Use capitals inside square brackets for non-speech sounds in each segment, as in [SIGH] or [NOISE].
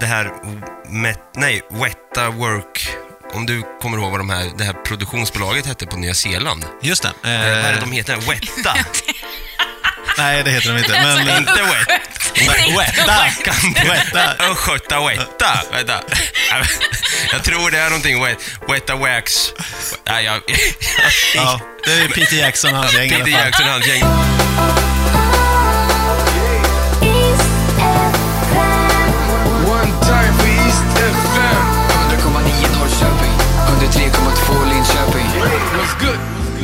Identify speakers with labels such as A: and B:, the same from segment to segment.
A: Det här, met, nej, Wetta Work, om du kommer ihåg vad de här, det här produktionsbolaget hette på Nya Zeeland.
B: Just det.
A: Eh, vad är det
B: Eh,
A: de heter? Wetta? [LAUGHS]
B: nej, det heter de inte. [LAUGHS] Men, eh,
A: Inte Wet.
B: Wetta. Wetta. [LAUGHS]
A: Östgöta Wetta. Vänta. Jag tror det är någonting Wet, Wetta Wax. Nej, jag...
B: Ja, det är Peter Jackson och hans gäng
A: Peter. Jackson och hans gäng.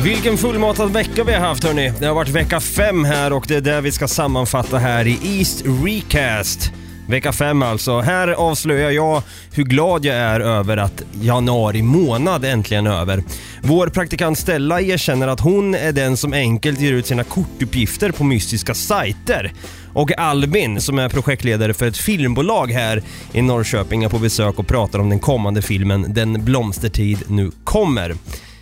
C: Vilken fullmatad vecka vi har haft hörni. Det har varit vecka fem här och det är det vi ska sammanfatta här i East Recast. Vecka fem alltså. Här avslöjar jag hur glad jag är över att januari månad äntligen är över. Vår praktikant Stella erkänner att hon är den som enkelt ger ut sina kortuppgifter på mystiska sajter. Och Albin, som är projektledare för ett filmbolag här i Norrköping, är på besök och pratar om den kommande filmen Den blomstertid nu kommer.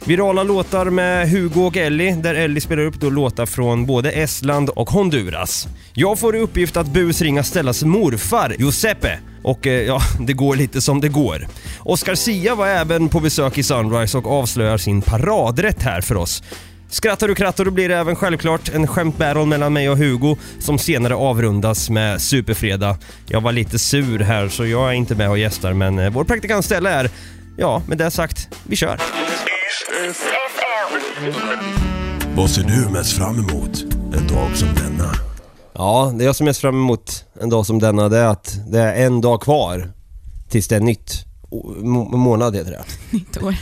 C: Virala låtar med Hugo och Ellie, där Ellie spelar upp då låtar från både Estland och Honduras. Jag får i uppgift att busringa Stellas morfar, Giuseppe. Och eh, ja, [LAUGHS] det går lite som det går. Oscar Sia var även på besök i Sunrise och avslöjar sin paradrätt här för oss. Skrattar du krattar då blir det även självklart en skämtbattle mellan mig och Hugo som senare avrundas med Superfredag. Jag var lite sur här så jag är inte med och gästar men eh, vår praktikant Stella är, ja med det sagt, vi kör.
D: Vad ser du mest fram emot en dag som denna?
C: Ja, det jag som mest fram emot en dag som denna det är att det är en dag kvar tills det är nytt. Må- månad heter det. [LAUGHS]
E: Nytt år.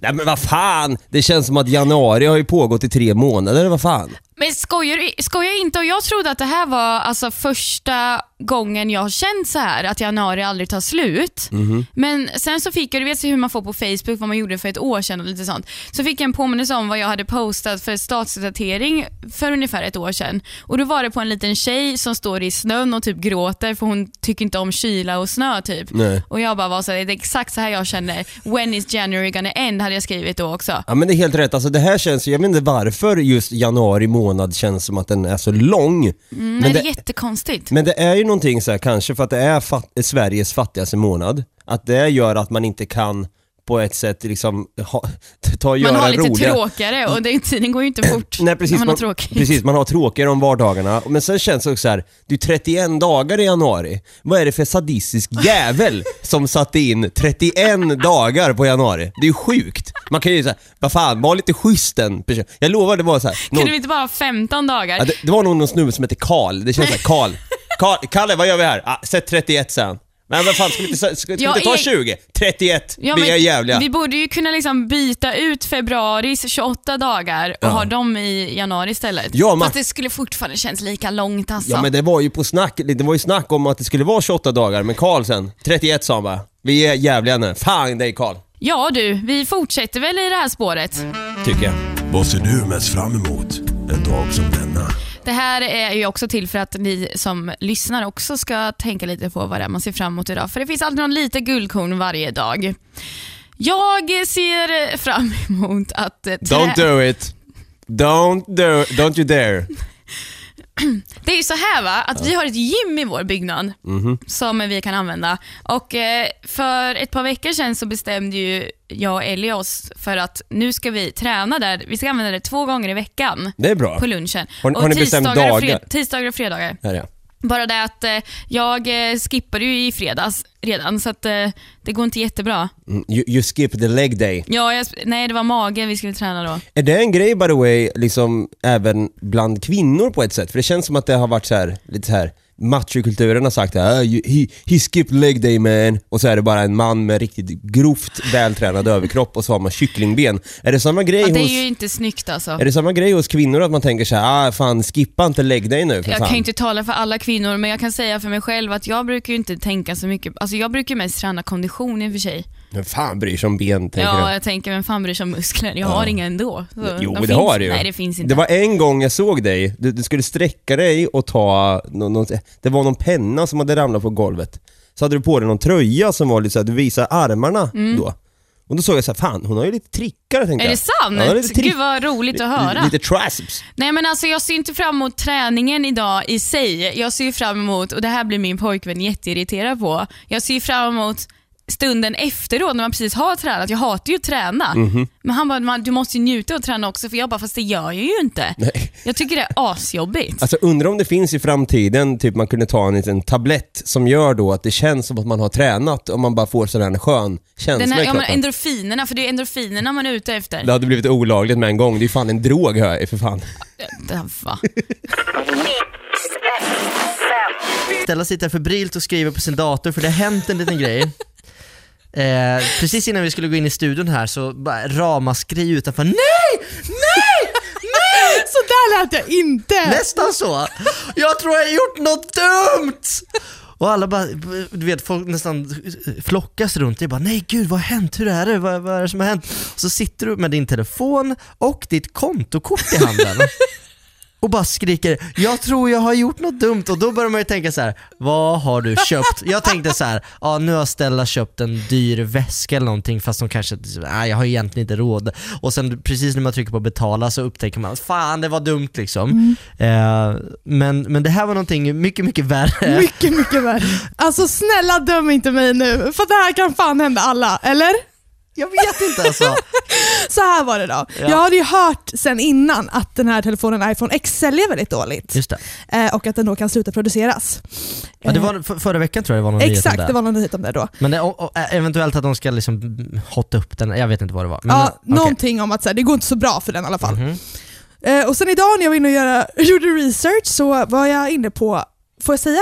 C: Nej men vad fan! Det känns som att januari har ju pågått i tre månader, vad fan?
E: Men skojar du skojar inte? Och jag trodde att det här var alltså första gången jag har känt så här att januari aldrig tar slut.
C: Mhm.
E: Men sen så fick jag, du vet hur man får på Facebook vad man gjorde för ett år sedan och lite sånt. Så fick jag en påminnelse om vad jag hade postat för statusdatering för ungefär ett år sedan. Och då var det på en liten tjej som står i snön och typ gråter för hon tycker inte om kyla och snö typ.
C: Nej.
E: Och jag bara var så här, det är exakt så här jag känner. When is January gonna end? hade jag skrivit då också.
C: Ja men det är helt rätt, alltså det här känns, jag vet inte varför just januari månad känns som att den är så lång.
E: Mm,
C: Men
E: nej, det är jättekonstigt.
C: Men det är ju någonting så här, kanske för att det är fat- Sveriges fattigaste månad, att det gör att man inte kan på ett sätt liksom ha, [LAUGHS] ta och
E: Man
C: göra
E: har lite
C: roliga...
E: tråkigare och det, tiden går ju inte [CLEARS THROAT] fort
C: Nej precis,
E: när man har
C: man,
E: tråkigt.
C: precis, man har tråkigare om vardagarna. Men sen känns det också så här, det är 31 dagar i januari. Vad är det för sadistisk jävel [LAUGHS] som satte in 31 dagar på januari? Det är ju sjukt. Man kan ju säga, vad fan, var lite schysst den person. Jag lovar det var så här.
E: Kan
C: någon-
E: du inte bara ha 15 dagar?
C: Ja, det, det var nog någon snubbe som hette Karl, det känns såhär, Karl. [LAUGHS] Karl. Kalle, vad gör vi här? Ah, sätt 31 sen. Men vad fan, ska vi inte, ska, ska vi
E: Ja,
C: inte ta
E: e-
C: 20? 31,
E: Ja,
C: vi
E: men
C: är jävliga.
E: Vi borde ju kunna liksom byta ut februaris 28 dagar och
C: Ja.
E: ha dem i januari istället.
C: Ja, man-
E: Fast det skulle fortfarande känns lika långt alltså.
C: Ja men det var ju på snack, det var ju snack om att det skulle vara 28 dagar, men Karl sen, 31 sa han bara. Vi är jävliga nu. Fan dig Karl,
E: Ja du, vi fortsätter väl i det här spåret.
C: tycker jag.
D: Vad ser du mest fram emot en dag som denna?
E: Det här är ju också till för att ni som lyssnar också ska tänka lite på vad det är man ser fram emot idag. För det finns alltid någon lite guldkorn varje dag. Jag ser fram emot att...
C: Don't do it. Don't do, don't you dare. [LAUGHS] [CLEARS THROAT]
E: Det är ju så här va, att vi har ett gym i vår byggnad
C: Mhm.
E: som vi kan använda. Och eh, för ett par veckor sedan så bestämde ju jag och Ellie oss för att nu ska vi träna där. Vi ska använda det två gånger i veckan
C: Det är bra.
E: på lunchen.
C: Har ni-
E: Och
C: har ni bestämt
E: tisdagar och
C: dagar?
E: tisdagar och fredagar.
C: Är jag.
E: Bara det att eh, jag eh, skippade ju i fredags redan så att eh, det går inte jättebra.
C: Mm, You, you skip the leg day.
E: Ja, jag, nej det var magen vi skulle träna då.
C: Är det en grej by the way, liksom även bland kvinnor på ett sätt? För det känns som att det har varit så här, lite så här machokulturen har sagt ah, you- he, he skipped leg day man och så är det bara en man med riktigt grovt vältränad överkropp och så har man kycklingben. Är det samma grej
E: Ja, det är
C: hos...
E: ju inte snyggt alltså.
C: Är det samma grej hos kvinnor att man tänker så här, ah fan skippa inte leg day nu för
E: Jag
C: fan.
E: kan inte tala för alla kvinnor, men jag kan säga för mig själv att jag brukar ju inte tänka så mycket. Alltså jag brukar mest träna kondition i och för sig.
C: Vem fan bryr sig om ben tänker
E: Ja,
C: du?
E: jag tänker, vem fan bryr sig om muskler? Jag har inga ändå. Så
C: Jo,
E: de
C: det
E: finns,
C: har du ju.
E: Nej, det finns inte.
C: Det var en gång jag såg dig, du, du skulle sträcka dig och ta, någon, någon, det var någon penna som hade ramlat på golvet. Så hade du på dig någon tröja som var lite såhär, du visade armarna
E: Mm.
C: då. Och då såg jag så här, fan hon har ju lite trickar tänkte
E: Är
C: jag.
E: det sant?
C: Ja, lite trick-
E: Gud vad roligt att höra.
C: Lite trasps.
E: Nej men alltså jag ser inte fram emot träningen idag i sig. Jag ser ju fram emot, och det här blir min pojkvän jätteirriterad på, jag ser ju fram emot stunden efteråt när man precis har tränat. Jag hatar ju att träna.
C: Mhm.
E: Men han bara, "Man, du måste ju njuta av att träna också. För jag bara, fast det gör jag ju inte.
C: Nej.
E: Jag tycker det är asjobbigt.
C: Alltså undrar om det finns i framtiden, typ man kunde ta en liten tablett som gör då att det känns som att man har tränat och man bara får sån här skön känsla
E: Den här,
C: i
E: ja, men endorfinerna, för det är endorfinerna man är ute efter.
C: Det hade blivit olagligt med en gång. Det är ju fan en drog hör jag för fan.
E: Va?
F: Stella sitter febrilt och skriver på sin dator för det har hänt en liten grej. Eh, precis innan vi skulle gå in i studion här så bara ramaskri utanför Nej! Nej! Nej! [LAUGHS]
G: Så där lät jag inte!
F: Nästan så. Jag tror jag har gjort något dumt! Och alla bara, du vet folk nästan flockas runt dig bara nej gud vad har hänt? Hur är det? Vad, vad är det som har hänt? Och så sitter du med din telefon och ditt kontokort i handen [LAUGHS] och bara skriker jag tror jag har gjort något dumt och då börjar man ju tänka så här: vad har du köpt? Jag tänkte så här, ja nu har Stella köpt en dyr väska eller någonting fast hon kanske, nej jag har egentligen inte råd. Och sen precis när man trycker på betala så upptäcker man, fan det var dumt liksom. Eh, men, men det här var någonting mycket, mycket värre.
G: Mycket, mycket värre. Alltså snälla döm inte mig nu, för det här kan fan hända alla, eller?
F: Jag vet inte alltså. [LAUGHS]
G: Så här var det då.
F: Ja.
G: Jag hade ju hört sen innan att den här telefonen iPhone X säljer väldigt dåligt.
F: Just det.
G: Eh, och att den då kan sluta produceras.
F: Ja, det
G: Eh,
F: var, för, förra veckan tror jag det var någon nyhet om
G: Exakt,
F: det.
G: det var någon nyhet om det då.
F: Men det, och, och, eventuellt att de ska liksom hotta upp den, jag vet inte vad det var. Men,
G: ja,
F: okej.
G: någonting om att så här, det går inte så bra för den i alla fall.
F: Mhm.
G: Eh, och sen idag när jag var inne och göra, [LAUGHS] gjorde research så var jag inne på, får jag säga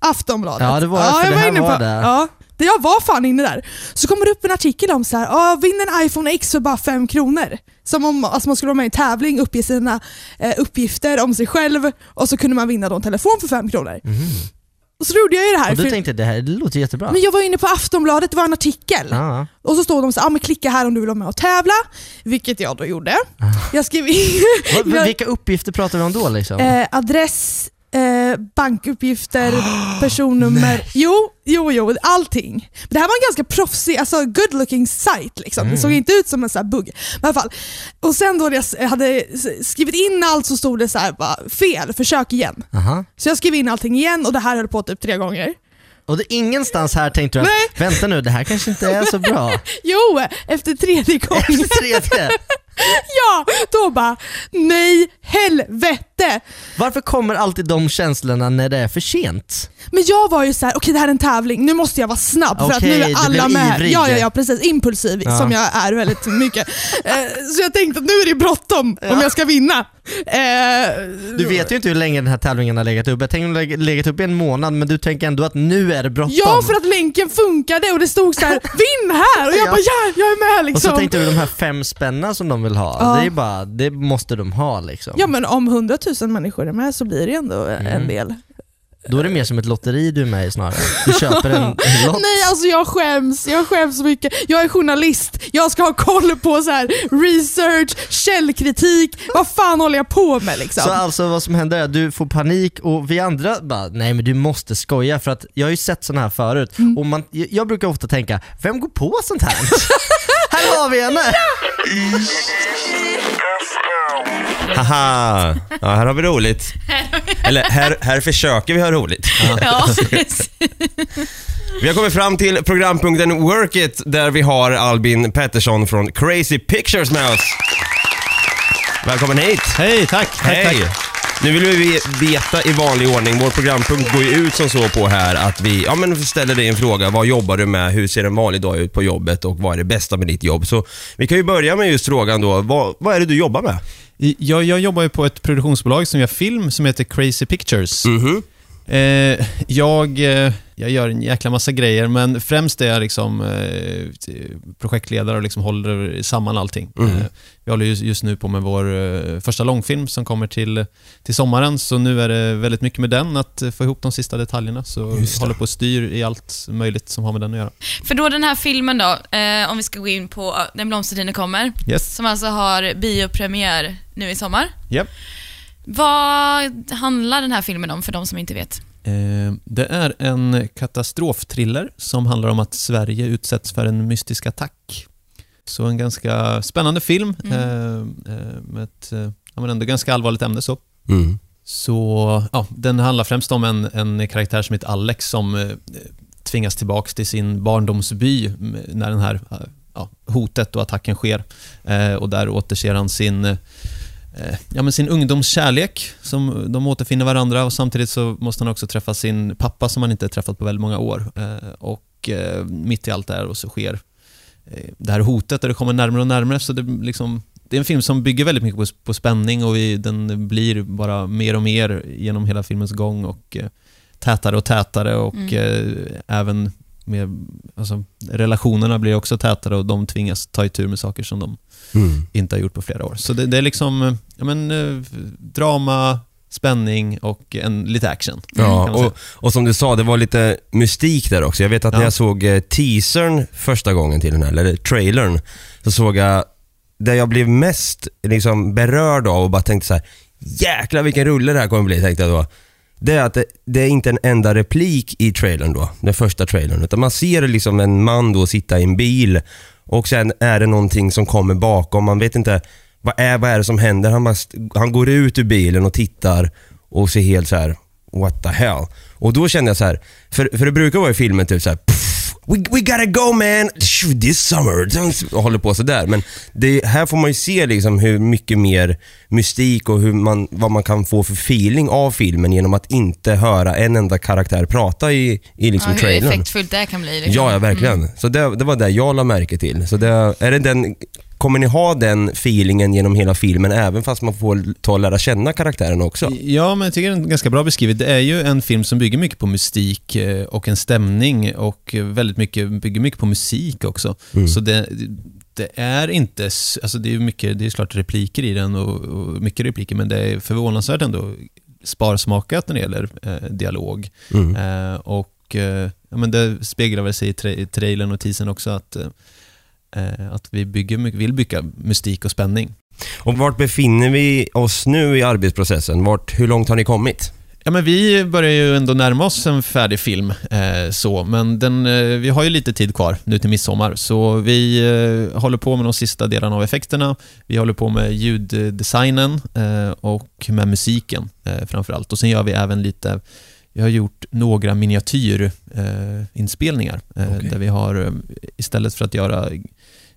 G: Aftonbladet?
F: Ja, det var- för
G: jag
F: det här
G: inne
F: var
G: på,
F: där.
G: Ja, det jag var fan inne där. Så kommer det upp en artikel om så här, ah, vinn en iPhone X för bara 5 kronor. Som om alltså man skulle vara med i en tävling, uppge sina eh, uppgifter om sig själv och så kunde man vinna då en telefon för 5 kronor. Och så gjorde jag ju det här.
F: Och du
G: för-
F: tänkte det här det låter jättebra.
G: men jag var inne på Aftonbladet, det var en artikel.
F: Ja.
G: Och så stod de så ah, men klicka här om du vill vara med och tävla. Vilket jag då gjorde. Jag skrev [LAUGHS] in
F: vilka uppgifter pratar vi om då liksom?
G: eh, adress, eh, bankuppgifter, [GASPS] personnummer. Jo, jo, jo, allting. Men det här var en ganska proffsig, alltså good looking site. Liksom. Det såg inte ut som en sån här bugg. Men i alla fall. Och sen då när jag s- hade skrivit in allt så stod det så här, bara, fel, försök igen.
F: Aha.
G: Så jag skrev in allting igen och det här höll på typ tre gånger.
F: Och det, ingenstans här tänkte du att,
G: Nej.
F: vänta nu det här kanske inte är så bra. [LAUGHS]
G: Jo, efter tredje gången.
F: Efter tredje. [LAUGHS]
G: Ja, då bara nej helvete.
F: Varför kommer alltid de känslorna när det är för sent?
G: Men jag var ju så här: okej det här är en tävling, nu måste jag vara snabb för att nu är alla med.
F: ivrig.
G: Ja, ja, ja, precis. Impulsiv
F: Ja.
G: som jag är väldigt mycket. [LAUGHS] Eh, så jag tänkte att nu är det bråttom om jag ska vinna. Eh,
F: Du vet ju inte hur länge den här tävlingen har legat upp. Jag tänker att den har legat upp i en månad men du tänker ändå att nu är det bråttom.
G: Ja, för att länken funkade och det stod så här: [LAUGHS] vinn här! Och jag
F: Ja.
G: bara ja, jag är med
F: Och
G: liksom.
F: så tänkte du de här fem spänna som de vill ha,
G: Ja.
F: det är bara, det måste de ha liksom.
G: Ja men om 100 000 människor är med så blir det ändå
F: Mm.
G: en del.
F: Då är det mer som ett lotteri du är med i snarare. Du köper en, en [LAUGHS] lott.
G: Nej alltså jag skäms, jag skäms så mycket. Jag är journalist, jag ska ha koll på så här research, källkritik, vad fan håller jag på med liksom?
F: Så alltså vad som händer är att du får panik och vi andra bara, nej men du måste skoja för att jag har ju sett sådana här förut
G: Mm.
F: och man, jag jag brukar ofta tänka, vem går på sånt här? [LAUGHS] här har vi henne!
C: Haha! Ja, här har vi roligt. [LAUGHS] Eller här, här försöker vi ha roligt.
E: Ja, [LAUGHS] [LAUGHS] precis.
C: Vi har kommit fram till programpunkten Work It där vi har Albin Pettersson från Crazy Pictures med oss. Välkommen hit!
B: Hej, tack. tack,
C: Hej!
B: tack.
C: Nu vill vi veta i vanlig ordning, vår programpunkt går ju ut som så på här att vi ja, men ställer dig en fråga. Vad jobbar du med? Hur ser en vanlig dag ut på jobbet? Och vad är det bästa med ditt jobb? Så vi kan ju börja med just frågan då. Vad, vad är det du jobbar med?
B: Jag, jag jobbar ju på ett produktionsbolag som gör film som heter Crazy Pictures.
C: Mhm.
B: Eh, jag, eh, jag gör en jäkla massa grejer, men främst är jag liksom, eh, projektledare och liksom håller samman allting.
C: Mm.
B: Eh, vi håller just, just nu på med vår eh, första långfilm som kommer till, till sommaren, så nu är det väldigt mycket med den, att få ihop de sista detaljerna. Så
C: Just det.
B: håller på och styr i allt möjligt som har med den att göra.
E: För då den här filmen då, eh, om vi ska gå in på Den blomstertiden kommer,
B: Yes.
E: som alltså har biopremiär nu i sommar.
B: Yep.
E: Vad handlar den här filmen om för de som inte vet?
B: Eh, Det är en katastrofthriller som handlar om att Sverige utsätts för en mystisk attack. Så en ganska spännande film
E: Mm.
B: eh, eh, med ett ja, men ändå ganska allvarligt ämne. Så.
C: Mm.
B: Så ja, den handlar främst om en, en karaktär som heter Alex som tvingas tillbaks till sin barndomsby när den här ja, hotet och attacken sker. Och där återser han sin, eh, ja, men sin ungdomskärlek, som de återfinner varandra och samtidigt så måste han också träffa sin pappa som han inte träffat på väldigt många år. Eh, och eh, mitt i allt det här och så sker eh, det här hotet och det kommer närmare och närmare. Så det, liksom, det är en film som bygger väldigt mycket på, på spänning och vi, den blir bara mer och mer genom hela filmens gång och eh, tätare och tätare och
E: Mm.
B: eh, även med, alltså, relationerna blir också tätare och de tvingas ta itu med saker som de
C: Mm.
B: inte har gjort på flera år. Så det, det är liksom ja, men, eh, drama, spänning och en, lite action.
C: Ja, och, och som du sa, det var lite mystik där också. Jag vet att när
B: Ja.
C: jag såg eh, teasern första gången till den här, eller trailern, så såg jag det jag blev mest liksom, berörd av och bara tänkte så här: jäklar vilken rulle det här kommer bli, tänkte jag då. Det är att det, det är inte en enda replik i trailern då, den första trailern, utan man ser liksom en man då sitta i en bil och sen är det någonting som kommer bakom, man vet inte vad är, vad är det som händer. Han, bara, han går ut ur bilen och tittar och ser helt så här: what the hell. Och då kände jag så här, för, för det brukar vara i filmen typ så här, "Pff, we, we gotta go man, this summer, och håller på sådär. Men det, här får man ju se liksom hur mycket mer mystik och hur man, vad man kan få för feeling av filmen genom att inte höra en enda karaktär prata i, i liksom
E: ja, hur
C: trailern.
E: effektfullt det kan bli. Liksom.
C: Ja, ja verkligen. Så det, det var det jag la märke till. Så det, är det den, kommer ni ha den feelingen genom hela filmen även fast man får ta och lära känna karaktärerna också?
B: Ja, men jag tycker den är ganska bra beskrivet. Det är ju en film som bygger mycket på mystik eh, och en stämning och väldigt mycket, bygger mycket på musik också.
C: Mm.
B: Så det, det är inte, alltså det är ju mycket, det är klart repliker i den och, och mycket repliker, men det är förvånansvärt ändå sparsmakat när det gäller eh, dialog.
C: Mm.
B: Eh, och eh, ja, men det speglar väl sig i tra- trailern och teasern också att, eh, att vi bygger, vill bygga mystik och spänning.
C: Och vart befinner vi oss nu i arbetsprocessen? Vart, hur långt har ni kommit?
B: Ja, men vi börjar ju ändå närma oss en färdig film, eh, så, men den, eh, vi har ju lite tid kvar nu till midsommar, så vi eh, håller på med de sista delarna av effekterna. Vi håller på med ljuddesignen eh, och med musiken eh, framför allt. Och sen gör vi även lite, vi har gjort några miniatyrinspelningar, eh, inspelningar, eh,
C: Okej.
B: där vi har, eh, istället för att göra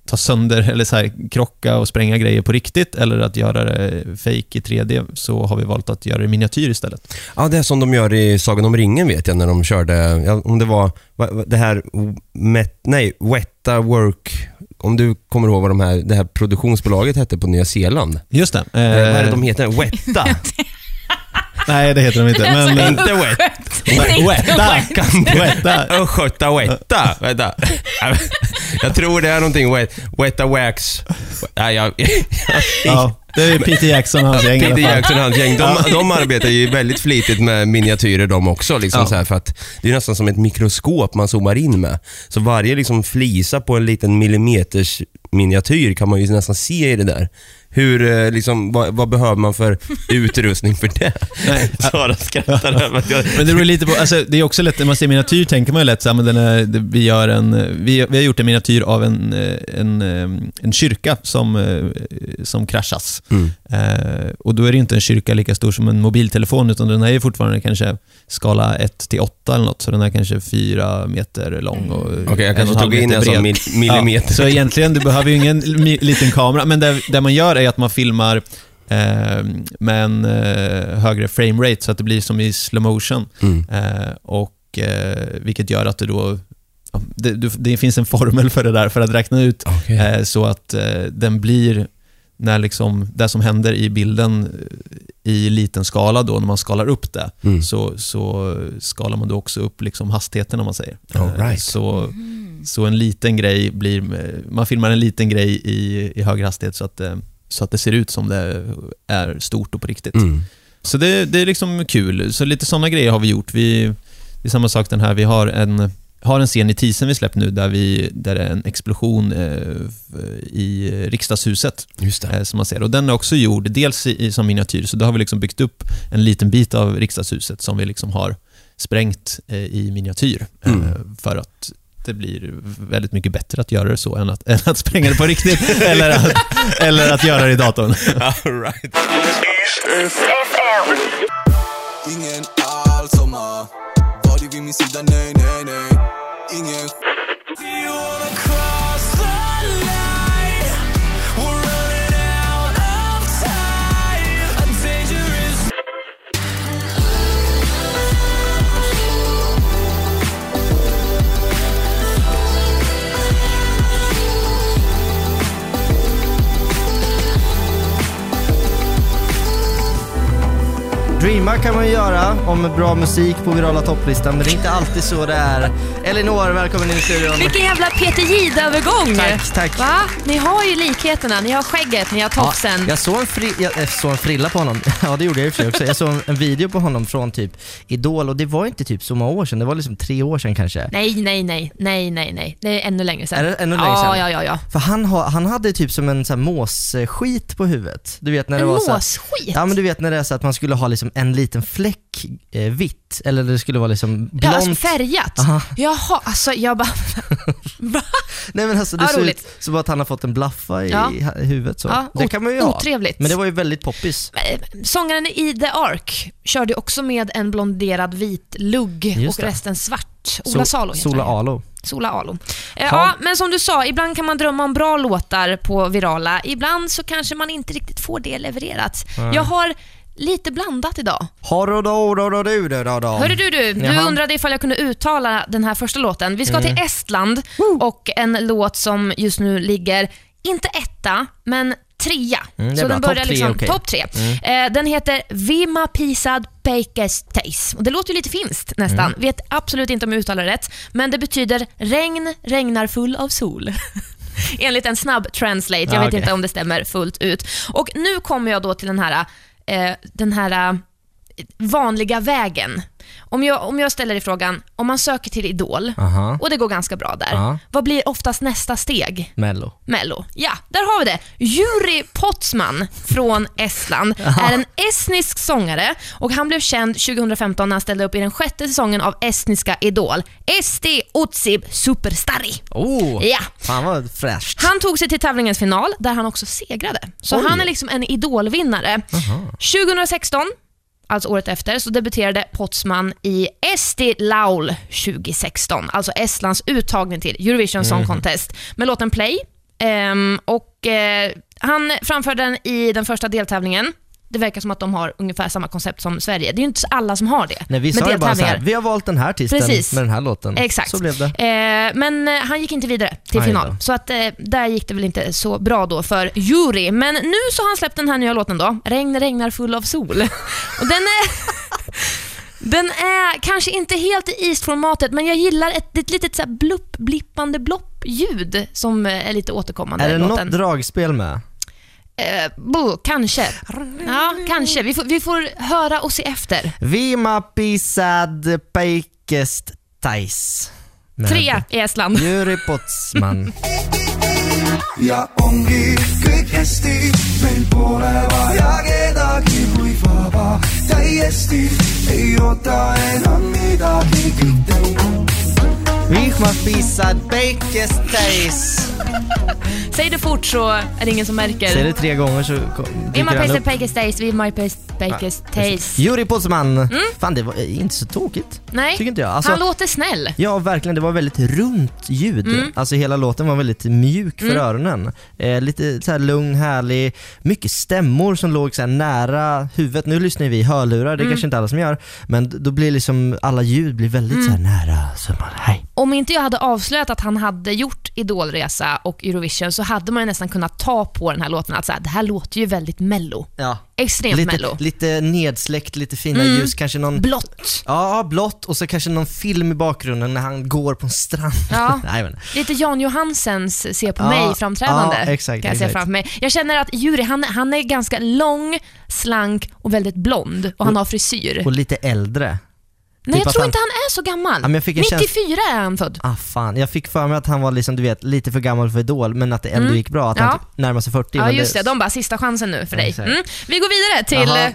B: ta sönder eller så här, krocka och spränga grejer på riktigt eller att göra det fake i 3D så har vi valt att göra det i miniatyr istället.
C: Ja, det är som de gör i Sagan om ringen vet jag när de körde, ja, om det var va- va- det här, met, nej, Wetta Work, om du kommer ihåg vad de här, det här produktionsbolaget hette på Nya Zeeland.
B: Just det.
C: Eh, vad är det
B: Eh,
C: de heter? Wetta? [LAUGHS]
B: Nej, det heter de inte. Men,
C: Inte Wet.
B: Wetta!
C: Kan du?
B: Wetta!
C: Östgöta Wetta. Vänta. Jag tror det är någonting Wet, Wetta Wax. Nej, jag,
B: Ja, det är Peter Jackson och hans gäng
C: Peter. Jackson och hans gäng, de, de arbetar ju väldigt flitigt med miniatyrer de också. Liksom
B: Ja.
C: så här, för att det är nästan som ett mikroskop man zoomar in med. Så varje liksom flisa på en liten millimeters miniatyr kan man ju nästan se i det där. Hur, eh, liksom, vad, vad behöver man för [LAUGHS] utrustning för det?
B: Nej. [LAUGHS]
C: Sara skrattar över att jag...
B: Men det beror lite på, alltså, det är också lätt, när man ser miniatyr tänker man ju lätt så här, men den är, det, vi, gör en, vi, vi har gjort en miniatyr av en, eh, en, eh, en kyrka som, eh, som kraschas.
C: Mm.
B: Eh, och då är det inte en kyrka lika stor som en mobiltelefon, utan den här är fortfarande kanske skala 1 till 8 eller något, så den är kanske 4 meter lång och
C: Okej, jag
B: en och
C: kanske tog in en sån millimeter.
B: Ja, så egentligen, du behöver ju ingen liten kamera, men det, det man gör är att man filmar eh, med en eh, högre framerate så att det blir som i slow motion.
C: Mm.
B: Eh, och, eh, vilket gör att du då det, du, det finns en formel för det där, för att räkna ut
C: Okej.
B: eh, så att eh, den blir, när liksom det som händer i bilden i liten skala då, när man skalar upp det,
C: Mm.
B: så, så skalar man då också upp liksom hastigheten om man säger.
C: All
B: Eh,
C: right.
B: Så, så en liten grej blir, man filmar en liten grej i, i hög hastighet så att, så att det ser ut som det är stort och på riktigt.
C: Mm.
B: Så det, det är liksom kul. Så lite sådana grejer har vi gjort. Vi, det är samma sak den här, vi har en, har en scen i teasern vi släppt nu där, vi, där det är en explosion eh, i riksdagshuset
C: Just det.
B: eh, som man ser. Och den är också gjord dels i, i, som miniatyr, så då har vi liksom byggt upp en liten bit av riksdagshuset som vi liksom har sprängt eh, i miniatyr. Eh,
C: Mm.
B: för att det blir väldigt mycket bättre att göra det så än att, [LAUGHS] än att spränga det på riktigt [LAUGHS] eller, att, eller att göra det i datorn. [LAUGHS]
A: All right.
H: Ingen alls som har varit vid min sida, nej, nej, nej Ingen
F: Dreama kan man ju göra om bra musik på virala topplistan, men det är inte alltid så det är. Elinor, välkommen in i studion.
I: Vilken jävla Peter Jihde-övergång!
F: Tack, tack.
I: Va? Ni har ju likheterna. Ni har skägget, ni har tofsen.
F: jag, såg en fri, jag, jag såg en frilla på honom. [LAUGHS] Ja, det gjorde jag i för sig också. Jag såg en, en video på honom från typ Idol och det var inte typ så många år sedan. Det var liksom tre år sedan kanske.
I: Nej, nej, nej, nej, nej, nej. Det är ännu längre sedan.
F: Är det ännu längre
I: ja,
F: sedan?
I: Ja, ja, ja.
F: För han, har, han hade typ som en så här måsskit på huvudet. Du vet när det
I: En
F: var så här,
I: måsskit?
F: Ja men du vet när det är så att man skulle ha liksom en liten fläck eh, vitt, eller det skulle vara liksom blont.
I: Ja, alltså färgat.
F: Aha.
I: Jaha, alltså jag bara... [LAUGHS]
F: Nej men alltså det
I: Ja,
F: ser
I: roligt.
F: ut som att han har fått en blaffa i
I: Ja.
F: huvudet så.
I: Ja,
F: det kan man ju ha.
I: otrevligt.
F: Men det var ju väldigt poppis.
I: Sångaren i The Ark körde också med en blonderad vit lugg och resten svart. Ola
F: Sol-
I: Salo
F: Sola. Alo.
I: Sola Alo. Eh,
F: Ja.
I: men som du sa, ibland kan man drömma om bra låtar på virala. Ibland så kanske man inte riktigt får det levererat. Jag har lite blandat idag.
F: Hörru
I: du, du, du
F: Jaha.
I: undrade ifall jag kunde uttala den här första låten. Vi ska
F: Mm.
I: till Estland och en låt som just nu ligger, inte etta, men trea.
F: Mm, det är
I: så
F: bra.
I: den börjar
F: Topp tre,
I: liksom,
F: okej.
I: topp tre.
F: Mm.
I: Eh, den heter Vima Pisad Peikesteis. Och det låter ju lite finskt nästan.
F: Mm.
I: Vet absolut inte om jag uttalar det rätt, men det betyder regn regnar full av sol. [LAUGHS] Enligt en snabb translate. Jag
F: Ja,
I: vet
F: okej.
I: inte om det stämmer fullt ut. Och Nu kommer jag då till den här, eh, den här eh, vanliga vägen. Om jag, om jag ställer dig frågan, om man söker till Idol
F: Aha.
I: och det går ganska bra där,
F: Ja.
I: vad blir oftast nästa steg?
F: Mello.
I: Mello. Ja, där har vi det. Juri Potsman från Estland är en estnisk sångare och han blev känd 2015 när han ställde upp i den sjätte säsongen av estniska Idol. Esti Utsib Superstari.
F: Oh,
I: Ja.
F: fan vad fräscht.
I: Han tog sig till tävlingens final där han också segrade. Så
F: Oj.
I: han är liksom en idolvinnare. 2016, alltså året efter, så debuterade Potsman i Esti Laul 2016, alltså Estlands uttagning till Eurovision Song
J: Mhm.
I: Contest med låten Play. Ehm, och eh, Han framförde den i den första deltävlingen. Det verkar som att de har ungefär samma koncept som Sverige. Det är ju inte alla som har det.
F: Nej, vi sa ju bara så här, vi har valt den här artisten
I: Precis.
F: med den här låten.
I: Exakt.
F: Så blev det.
I: Eh, men eh, han gick inte vidare till
F: Aj
I: final.
F: då.
I: Så att, eh, där gick det väl inte så bra då för Jury. Men nu så har han släppt den här nya låten då. Regn regnar full av sol. [LAUGHS] Och den är... [LAUGHS] Den är kanske inte helt i East-formatet, men jag gillar ett, ett litet så här blupp, blippande blopp-ljud som eh, är lite återkommande
F: Är det något dragspel med?
I: Eh, bo, kanske. Ja, kanske. Vi får, vi får höra och se efter.
F: Vima pisad peikest tais.
I: Tre i Estland.
F: Jüri Potsman. [LAUGHS]
H: ja ongi kõik hästi, meil pole vaja kedagi, kui vaba täiesti ei oota enam midagi, kõik tõmbub.
F: Vihma pisad peikest tais. [LAUGHS]
I: Säg det fort så är det ingen som märker.
F: Säg det tre gånger så kom-
I: Vi
F: dyker
I: har
F: han
I: pejsat
F: upp.
I: pejkes days, vi har pejkes taste.
F: Juri Potsman. Fan, det var eh, inte så tokigt.
I: Mm. Nej,
F: Tycker inte jag. Alltså-
I: han låter snäll.
F: Ja, verkligen. Det var väldigt runt ljud.
I: Mm.
F: Alltså hela låten var väldigt mjuk för
I: Mm.
F: öronen. Eh, lite så här lugn, härlig, mycket stämmor som låg så nära huvudet. Nu lyssnar vi i hörlurar, det är
I: Mm.
F: kanske inte alla som gör, men då blir liksom alla ljud blir väldigt
I: Mm.
F: så här nära. Så man, hej.
I: Om inte jag hade avslöjat att han hade gjort Idolresa och Eurovision så hade man ju nästan kunnat ta på den här låten att så här, det här låter ju väldigt mello.
F: Ja.
I: Extremt
F: lite,
I: mello.
F: lite nedsläckt, lite fina
I: Mm.
F: ljus, kanske någon...
I: Blått.
F: Ja, blått och så kanske någon film i bakgrunden när han går på en strand.
I: Ja. [LAUGHS]
F: Nej, men.
I: Lite Jan Johansens Se på
F: Ja,
I: mig-framträdande.
F: ja, exakt,
I: kan jag se
F: exakt.
I: framför mig. Jag känner att Juri, han, han är ganska lång, slank och väldigt blond och han har frisyr.
F: Och lite äldre.
I: Nej,
F: typ
I: jag tror
F: han-
I: inte han är så gammal.
F: Ja, men jag fick en
I: 94
F: känsla-
I: är han född.
F: Ah fan, jag fick för mig att han var liksom, du vet, lite för gammal för Idol, men att det ändå
I: Mm.
F: gick bra. Att
I: Ja.
F: han typ närmade sig 40.
I: Ja, just det. De bara, sista chansen nu för dig. Mm. Vi går vidare till eh,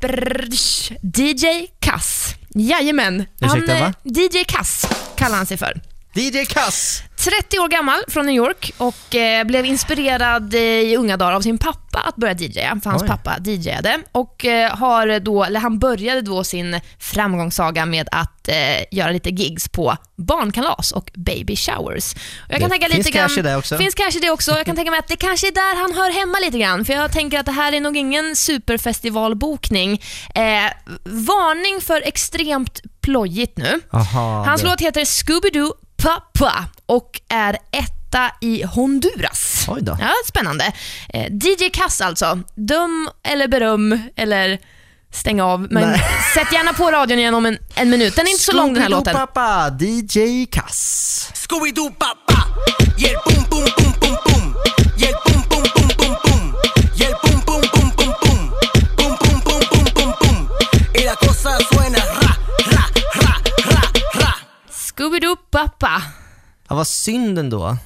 I: brrrsch, DJ Kass. Jajamän. Han,
F: Ursäkta,
I: eh,
F: va?
I: DJ Kass kallar han sig för.
F: DJ Kass!
I: 30 år gammal från New York och eh, blev inspirerad i unga dagar av sin pappa att börja DJa. För hans
F: Oj.
I: pappa DJade och eh, har då, eller han började då sin framgångssaga med att eh, göra lite gigs på barnkalas och baby showers. Och jag kan
F: Det
I: tänka
F: finns
I: lite grann,
F: i det också.
I: finns kanske det också. Jag kan [LAUGHS] tänka mig att det kanske är där han hör hemma lite grann. För jag tänker att det här är nog ingen superfestivalbokning. Eh, varning för extremt plojigt nu.
F: Aha,
I: Hans
F: det-
I: låt heter Scooby-Doo Papa och är etta i Honduras.
F: Oj då.
I: Ja, spännande. Eh, DJ Kass alltså. Dum eller beröm eller stäng av. Men
F: Nej. [LAUGHS]
I: sätt gärna på radion igen om en, en minut. Den är inte så lång den här låten.
F: pappa, DJ Kass.
H: Scooby-Doo papá. Y el pum pum pum pum
I: Scooby-Doo Papa.
F: Ja, vad synd ändå.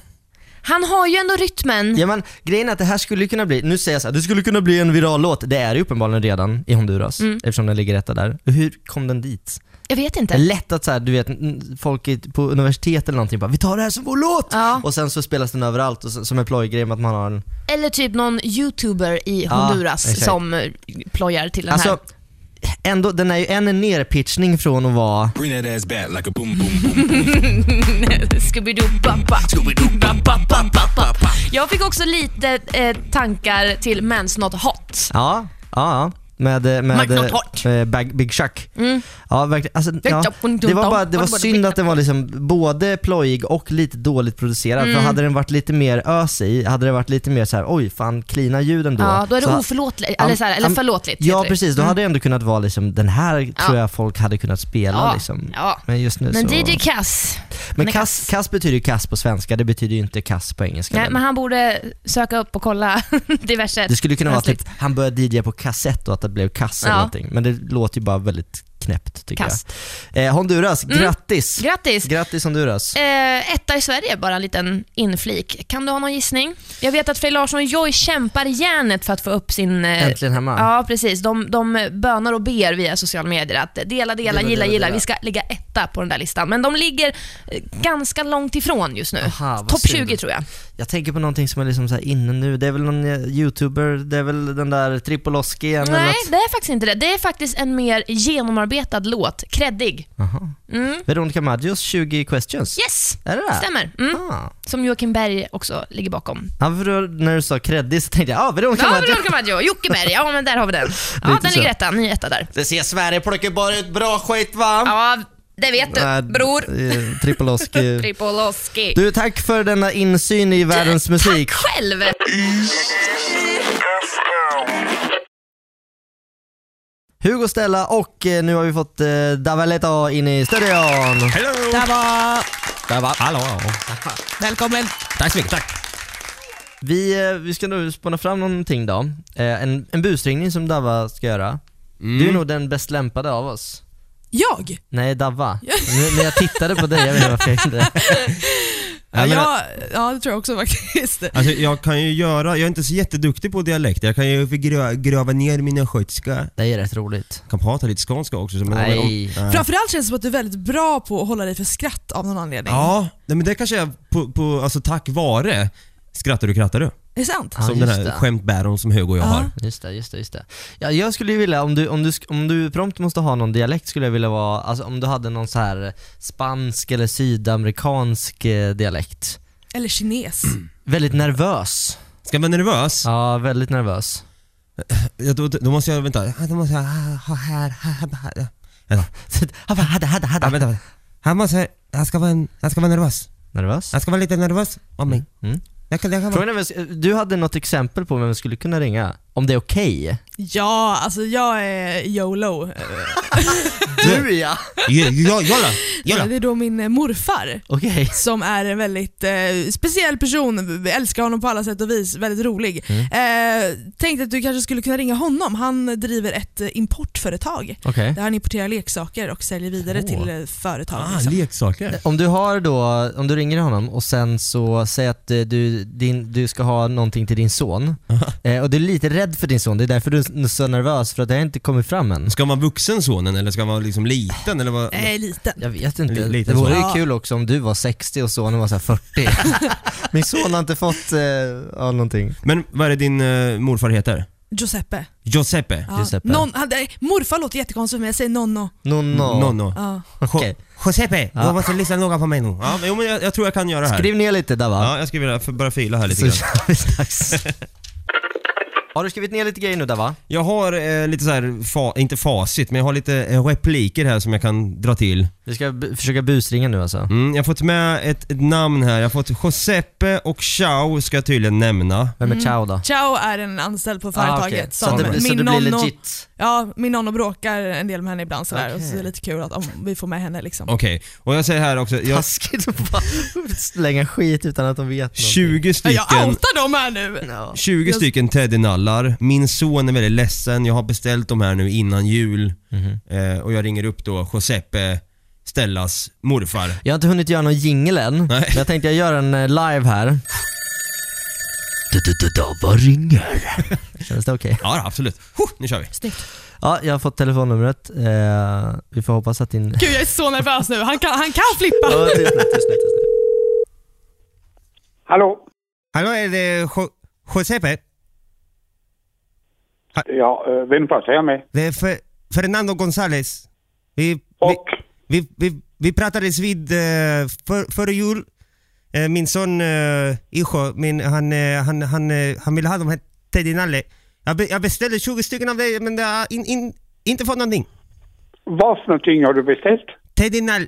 I: Han har ju ändå rytmen.
F: Ja, men, grejen är att det här skulle kunna bli, nu säger jag så här, det skulle kunna bli en viral låt. Det är det uppenbarligen redan i Honduras,
I: Mm.
F: eftersom den ligger etta där. Hur kom den dit?
I: Jag vet
F: Det är
I: inte.
F: lätt att så här, du vet, n- folk i- på universitet eller någonting bara, vi tar det här som vår låt!
I: Ja.
F: Och sen så spelas den överallt, och så, som en plojgrej med att man har en...
I: Eller typ någon youtuber i
F: Ja,
I: Honduras
F: exakt.
I: som eh, plojar till den
F: Alltså,
I: här.
F: Ändå, den är ju en nerpitchning från att vara...
D: Bring that ass back like a boom boom boom. [LAUGHS]
I: Scooby-Doo. Jag fick också lite eh, tankar till Men's Not Hot.
F: Ja, ja, ja. Med,
I: Not
F: med,
I: Hot.
F: med Bag, Big Chuck.
I: Mm.
F: Ja, verkligen. Alltså, ja, det var, bara, det var synd att den var liksom både plojig och lite dåligt producerad.
I: Mm.
F: För hade den varit lite mer ös i, hade det varit lite mer så här: oj fan, cleana ljuden då.
I: Ja, då är det oförlåtligt, eller, så här, eller förlåtligt.
F: Ja precis, då
I: Mm.
F: hade det ändå kunnat vara liksom, den här
I: Ja.
F: tror jag folk hade kunnat spela
I: Ja,
F: liksom.
I: ja.
F: Men just nu
I: Men
F: så...
I: DJ Kass,
F: Men kass, kass betyder ju kass på svenska, det betyder ju inte kass på engelska.
I: nej, men han borde söka upp och kolla [LAUGHS] diverse
F: Det skulle kunna vara typ, han började DJ på kassett och att det blev kass eller
I: Ja.
F: någonting. Men det låter ju bara väldigt knäppt tycker
I: Kast.
F: jag. Eh, Honduras,
I: Mm.
F: grattis!
I: Grattis!
F: Grattis Honduras.
I: Eh, etta i Sverige, bara en liten inflik. Kan du ha någon gissning? Jag vet att Frej Larsson och Joy kämpar järnet för att få upp sin... Eh,
F: Äntligen hemma.
I: Ja, precis. De, de bönar och ber via sociala medier att dela, dela,
F: Dela,
I: gilla,
F: dela,
I: gilla. Vi ska ligga etta på den där listan. Men de ligger eh, ganska långt ifrån just nu. Topp
F: synd.
I: 20 tror jag.
F: Jag tänker på någonting som är liksom så inne nu. Det är väl någon eh, youtuber, det är väl den där Tripoloski igen eller
I: Nej,
F: något?
I: det är faktiskt inte det. Det är faktiskt en mer genomarbetad låt. Kreddig. Mm.
F: Veronica Maggios 20 questions.
I: Yes,
F: Är det det?
I: stämmer. Mm.
F: Ah.
I: Som Joakim Berg också ligger bakom.
F: Ja, för när du sa kreddig så tänkte jag, ja ah, Veronica
I: Ja,
F: Maggio.
I: Veronica Maggio. Jockeberg. Ja, men där har vi den. [LAUGHS] Ja, den ligger etta. Ny etta där.
F: Det ser Sverige plockar bara ut bra skit va?
I: Ja, det vet du,
F: Nej,
I: bror.
F: eh, Tripoloski. [LAUGHS]
I: Tripoloski.
F: Du, tack för denna insyn i världens musik.
I: Tack själv!
F: Hugo Stella och eh, nu har vi fått eh, Davaleto in i studion.
C: Hello!
G: Där var...
F: Där.
C: Hallå!
G: Välkommen.
C: Tack så mycket. Tack.
F: Vi, eh, vi ska nu spåna fram någonting då. Eh, en, en busringning som Dava ska göra.
C: Mm.
F: Du är nog den bäst lämpade av oss.
G: Jag?
F: Nej, Dava. Nu, när jag tittade på dig, jag vet inte varför jag inte... [LAUGHS]
C: Jag
G: jag, ja det tror jag också [LAUGHS] faktiskt.
C: Alltså jag kan ju göra, jag är inte så jätteduktig på dialekter, jag kan ju grö, gröva ner min östgötska.
F: Det är rätt roligt.
C: Kan prata lite skånska också. Men
F: Nej.
C: Nej.
G: Framförallt känns det som att du är väldigt bra på att hålla dig för skratt av någon anledning.
C: Ja, nej, men det kanske är på, på, alltså tack vare Skrattar du krattar du?
G: Är det sant?
F: Ja,
C: som den här
F: det.
C: skämtbäron som Hugo och jag
G: Ja.
C: har.
F: Just det, just det, just det. Ja, jag skulle ju vilja, om du, om, du, om du prompt måste ha någon dialekt skulle jag vilja vara, alltså om du hade någon så här spansk eller sydamerikansk eh, dialekt.
G: Eller kines. [CLEARS THROAT]
F: Väldigt nervös.
C: Ska jag vara nervös?
F: Ja, väldigt nervös. [CLEARS THROAT]
C: Ja, då, då måste jag, vänta, då måste jag ha här, här, här, här. Vänta. [LAUGHS] Ja, vänta. Här måste, jag ska vara, jag ska vara nervös.
F: Nervös?
C: Jag ska vara lite nervös om mig.
F: Mm.
C: Jag kan, jag kan.
F: Frågan är, väl, du hade något exempel på vem vi skulle kunna ringa? Om det är okej?
G: Ja, alltså jag är YOLO.
F: Du ja!
C: Jalla, jalla.
G: Det är då min eh, morfar
F: Okej.
G: som är en väldigt eh, speciell person. Vi älskar honom på alla sätt och vis, väldigt rolig.
F: Mm.
G: Eh, tänkte att du kanske skulle kunna ringa honom. Han driver ett eh, importföretag
F: Okej.
G: där han importerar leksaker och säljer vidare
C: Åh.
G: till eh, företag.
C: Ah,
G: liksom.
C: leksaker.
F: Om du har då, om du ringer honom och sen så säger att eh, du, din, du ska ha någonting till din son [LAUGHS] eh, och du är lite rädd för din son, det är därför du är så nervös för att det har inte kommit fram än.
C: Ska man vuxen sonen eller ska man vara liksom liten eller vad?
G: Eh, liten.
F: Jag vet inte.
C: Li- lite
F: det vore
C: så.
F: ju kul också om du var 60 och sonen var så här 40. [LAUGHS] Min son har inte fått eh, ja, någonting.
C: Men vad är det din eh, morfar heter?
G: Giuseppe.
C: Giuseppe?
G: Ja.
F: Giuseppe.
G: Non, han, nej, morfar låter jättekonstigt men jag säger nonno.
F: Nonno.
C: Nonno.
G: Ja.
F: Okej.
C: Giuseppe,
F: Ja.
C: du måste lyssna noga på mig nu. Ja, men, jo, men jag, jag tror jag kan göra det här.
F: Skriv ner lite där va?
C: Ja, jag skriver för börja fila här lite
F: Så
C: grann.
F: kör vi strax. [LAUGHS] Har du skrivit ner lite grejer nu där va?
C: Jag har eh, lite så här, fa- inte facit, men jag har lite eh, repliker här som jag kan dra till.
F: Vi ska försöka busringa nu alltså.
C: Mm, jag har fått med ett, ett namn här. Jag har fått Giuseppe och Ciao ska jag tydligen nämna.
F: Vem är Ciao då?
G: Ciao är en anställd på
F: Ah,
G: företaget.
F: okej. Så
G: som
F: det, så
G: min
F: det blir
G: nonno,
F: legit?
G: Ja, min nonno bråkar en del med henne ibland sådär och så är det lite kul att om vi får med henne liksom.
C: Okej, och jag säger här också, jag,
F: Taskigt att bara slänga skit utan att de vet någonting.
C: 20
G: Ja,
C: stycken,
G: Jag outar dem här nu!
F: Ja.
C: 20
G: Jag-
C: stycken teddynallar. Min son är väldigt ledsen, jag har beställt de här nu innan jul.
F: Mhm.
C: Eh, och jag ringer upp då Giuseppe, Stellas morfar.
F: Jag har inte hunnit göra någon jingle än, men jag tänkte jag gör en eh, live här. Vad ringer? [LAUGHS] Känns det okej?
C: Ja, absolut. Huh, nu kör vi.
G: Snyggt.
F: Ja, jag har fått telefonnumret. Eh, vi får hoppas att din...
G: Gud jag är så nervös nu, han kan, han kan flippa!
F: Ja, tyst nu, tyst nu, tyst nu.
J: Hallå?
C: Hallå, är det Jo- Giuseppe?
J: Ja, eh, vem pratar jag med?
C: Det är Fe- Fernando González. Vi, vi,
J: Och?
C: vi, vi, vi pratades vid eh, för, före jul. Eh, Min son uh, Ijo, min, han, han, han, han ville ha de här Teddy Nalle. Jag, be, jag beställde 20 stycken av det, men det har in, in, inte fått någonting.
J: Vad för någonting har du beställt?
C: Teddy Nalle.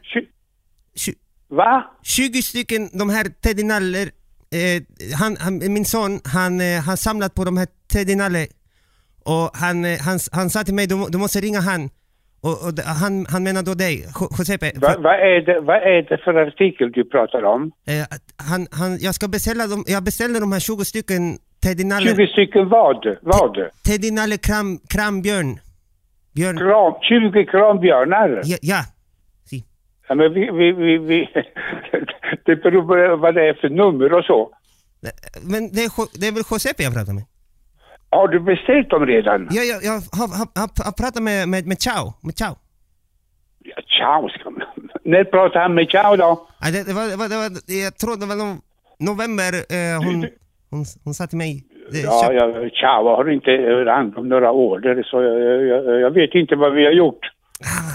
J: Va?
C: 20 stycken de här Teddy Naller. Eh, han, han, min son, han eh, har samlat på de här Teddy Nalle. Och han, eh, han, han sa till mig, du, du måste ringa han. Och, och han, han menar då dig, Jo- Giuseppe.
J: Va, vad, är det, vad är det för artikel du pratar om?
C: Eh, han, han, jag ska beställa dem, jag beställde de här 20 stycken Teddy Nalle,
J: 20 stycken vad? Vad?
C: Teddy Nalle kram, krambjörn. Björn.
J: Kram, 20 krambjörnar?
C: Ja, ja.
J: Ja, men vi, vi, vi, vi, [LAUGHS] det beror på vad det är för nummer och så.
C: Men det är, det är väl Giuseppe jag pratar med?
J: Har du beställt dem redan?
C: Ja, jag, jag har, har, har, pratat med, med, med Ciao, med Ciao.
J: Ja, ciao ska man. [LAUGHS] När pratade han med Ciao då?
C: Ja, det, det, var, det, var, det var, jag tror det var no, november, eh, hon, hon, hon sa till mig. Det,
J: Ja, jag, Ciao har inte hand om några order så jag, jag, jag vet inte vad vi har gjort.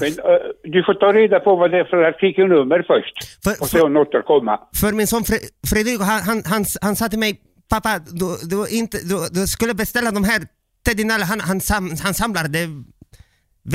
J: Men eh, du får ta reda på vad det är för artikelnummer först.
C: För-
J: och sen återkomma.
C: För min son Fre Fredrik, han, han, han, han sa till mig, pappa, du, du, inte, du, du skulle beställa de här Teddy Nalle, han, han, sam, han samlar, det är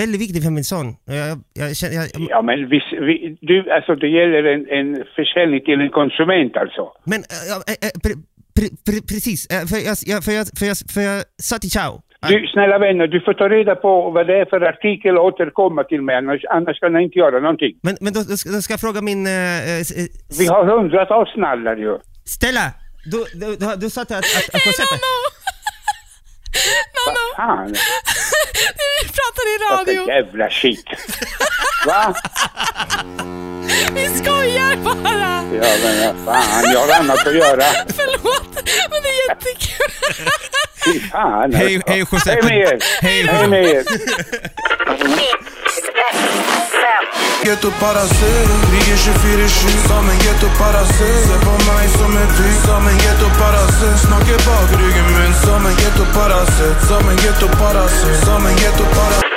C: väldigt viktigt för min son. Jag, jag, jag,
J: Ja, men vi, vi, du, alltså det gäller en, en försäljning till en konsument alltså.
C: men, äh, äh, pre, pre, pre, precis, för jag, för, jag, för, jag, för jag sa till Ciao,
J: Du, snälla vänner, du får ta reda på vad det är för artikel och återkomma till mig, annars, annars kan jag inte göra någonting.
C: men, men då, då, ska, jag fråga min... äh, äh,
J: Vi har hundratals nallar ju.
C: Stella, du, du, du, du sa att, att, att Giuseppe...
J: Vad fan? [LAUGHS]
G: Vi pratar i
J: Vad
G: radio,
J: för jävla shit. [LAUGHS] Va?
G: vi skojar bara!
J: Ja, men vad fan, jag har annat att göra.
G: Förlåt, men det är jättekul.
J: Fy fan
C: Hej,
J: alltså.
C: hej, José.
J: Hej med er.
C: Hej,
J: Hej med er.
H: Ghettoparasit, ligger 24-7 som en ghettoparasit Se på mig som en tyg, som en ghettoparasit Snackar bak ryggen min som en ghettoparasit Som en ghettoparasit, som en ghettoparasit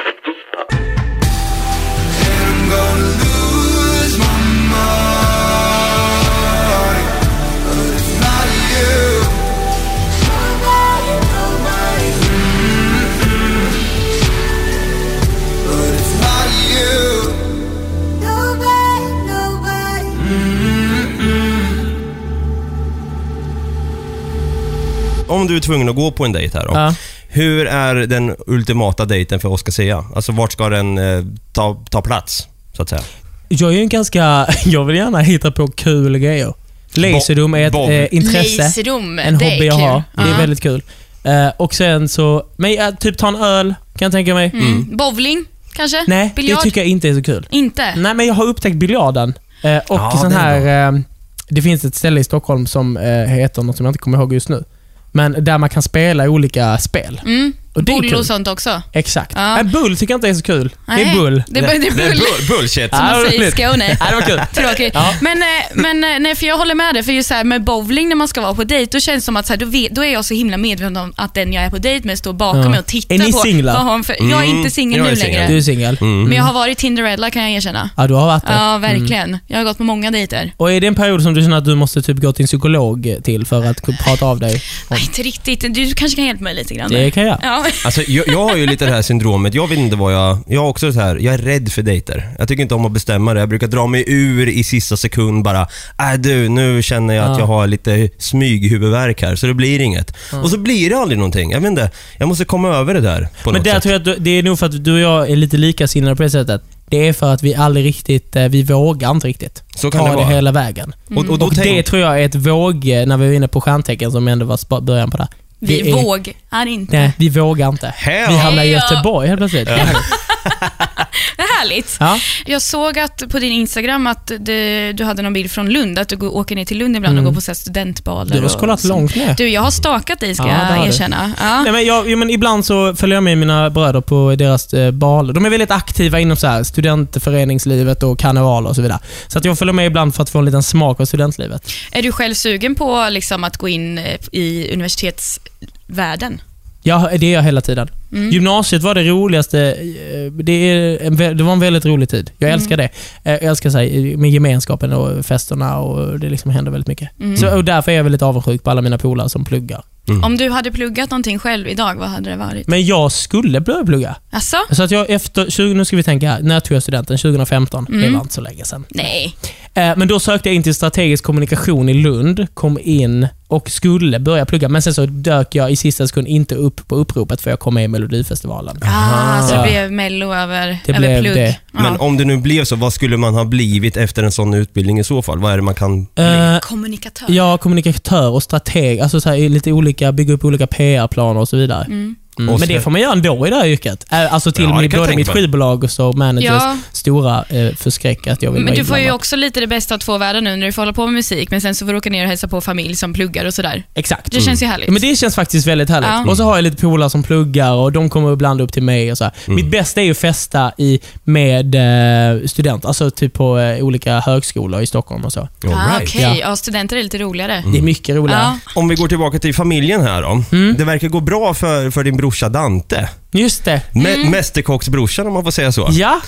C: du är tvungen att gå på en dejt här då.
B: Ja.
C: Hur är den ultimata dejten för Oscar Sia? Alltså vart ska den eh, ta, ta plats, så att säga?
K: Jag är ju en ganska... [LAUGHS] Jag vill gärna hitta på kul grejer. Laserrum är ett
C: Bob.
K: eh, intresse.
E: Laserrum,
K: En
E: det är
K: hobby jag
E: kul.
K: har. Det är
E: Ja.
K: väldigt kul. Eh, och sen så... Men ja, typ ta en öl, kan jag tänka mig.
E: Mm. Bowling, kanske?
K: Nej,
E: Biljard?
K: det tycker jag inte är så kul.
E: Inte?
K: Nej, men jag har upptäckt biljarden. Eh, och
C: Ja,
K: sån
C: det är
K: här... Eh, det finns ett ställe i Stockholm som eh, heter något som jag inte kommer ihåg just nu. Men där man kan spela olika spel.
E: Mm.
K: Och det är
E: Bull
K: kul.
E: och sånt också.
K: Exakt.
E: Ja.
K: Nej, bull tycker jag inte är så kul. Det
E: Nej,
K: är bull.
E: det är- det är bull. Det är bull-
C: bullshit.
E: Som man säger i Skåne.
K: Ja, det var kul.
E: Tråkigt.
K: Ja.
E: Men, eh, men eh, nej, för jag håller med dig. För just så här, med bowling när man ska vara på dejt, då känns det som att så här, då, vet, då är jag så himla medveten om att den jag är på dejt med står bakom
K: Ja.
E: mig och tittar
K: Är ni
E: på.
K: singlar?
E: vad har hon för, Jag är inte singel
K: Mm, Jag
E: nu
K: är singel.
E: längre.
K: Du är singel. Mm.
E: Men jag har varit Tinderella kan jag erkänna.
K: Ja, du har varit det.
E: Ja,
K: Mm.
E: verkligen. Jag har gått på många dejter.
K: Och är det en period som du känner att du måste typ gå till en psykolog till för att prata av dig? om?
E: Nej, inte riktigt. Du kanske kan hjälpa mig lite grann.
K: Det kan jag.
E: Ja.
C: Alltså, jag, jag har ju lite det här syndromet, jag vet inte vad jag... Jag har också så här, jag är rädd för dejter. Jag tycker inte om att bestämma det. Jag brukar dra mig ur i sista sekund bara, äh du, nu känner jag att
K: Ja.
C: jag har lite smyghuvudvärk här, så det blir inget. Och så blir det aldrig någonting. Jag vet inte, jag måste komma över det där på
K: Men
C: något
K: där
C: sätt.
K: tror jag att du, det är nog för att du och jag är lite likasinnade på det sättet. Det är för att vi aldrig riktigt, eh, vi vågar inte riktigt
C: Så kan
K: ta
C: det vara.
K: hela vägen.
C: Och- och då
K: och
C: tänk-
K: det tror jag är ett våg, eh, när vi var inne på stjärntecken som ändå var spa- början på det.
E: Vi
K: är-
E: vågar inte.
K: Nej, vi vågar inte.
C: Hell.
K: Vi hamnar i. Göteborg helt plötsligt. [LAUGHS] [LAUGHS]
E: Det är härligt.
K: Ja.
E: Jag såg att på din Instagram att du, du hade någon bild från Lund, att du går, åker ner till Lund ibland
K: Mm.
E: och går på så studentbaler.
K: Du har kollat långt ner.
E: Du, jag har stakat dig ska
K: Ja,
E: jag erkänna. Ja.
K: Nej, men jag, men ibland så följer jag med mina bröder på deras eh, baler. De är väldigt aktiva inom så här, studentföreningslivet och karnevaler och så vidare. Så att jag följer med ibland för att få en liten smak av studentlivet.
E: Är du själv sugen på liksom, att gå in eh, i universitetsvärlden?
K: Ja, det är jag hela tiden.
E: Mm.
K: Gymnasiet var det roligaste. eh, Det, är en, det var en väldigt rolig tid. Jag
E: Mm.
K: älskar det. Eh, Jag älskar så här, med gemenskapen och festerna och det liksom händer väldigt mycket.
E: Mm.
K: Så, och därför är jag väldigt avundsjuk på alla mina polare som pluggar.
E: Om du hade pluggat någonting själv idag, vad hade det varit?
K: Men jag skulle börja plugga.
E: Alltså?
K: Så att jag efter, 20, nu ska vi tänka här, när tog jag studenten? 2015. Det
E: Mm.
K: var inte så länge sedan.
E: Nej.
K: Eh, Men då sökte jag in till strategisk kommunikation i Lund, kom in och skulle börja plugga. Men sen så dök jag i sista sekund inte upp på uppropet för jag kom med i Melodifestivalen.
E: Ah, så det blev mello över,
K: Det
E: över
K: blev
E: plugg.
K: det.
E: Ja.
C: Men om det nu blev så, vad skulle man ha blivit efter en sån utbildning i så fall? Vad är det man kan...
K: Eh,
E: Kommunikatör.
K: Ja, kommunikatör och strateg. Alltså så här, lite olika, bygga upp olika PR-planer och så vidare.
E: Mm.
K: Mm. Men det får man göra ändå i det här yrket. Alltså till
C: Ja, jag
K: både mitt skivbolag och så managers
E: Ja.
K: stora eh, förskräck att jag vill
E: Men du får ju också lite det bästa av två världar nu när du får hålla på med musik, men sen så får du åka ner och hälsa på familj som pluggar och sådär.
K: Exakt.
E: Det känns ju härligt.
K: Ja, Men det känns faktiskt väldigt härligt.
E: Ja.
K: Och så har jag lite polare som pluggar och de kommer ibland upp till mig. och så här. Mitt bästa är ju att festa i, med eh, studenter, alltså typ på eh, olika högskolor i Stockholm och så.
E: ah,
C: right.
E: Okej,
K: Ja.
E: ja. studenter är lite roligare.
K: Det är mycket roligare.
E: Ja.
C: Om vi går tillbaka till familjen här då.
K: Mm.
C: Det verkar gå bra för, för din brorsa Dante.
K: Just det.
C: Me- Mästerkocksbrorsan om man får säga så.
K: Ja.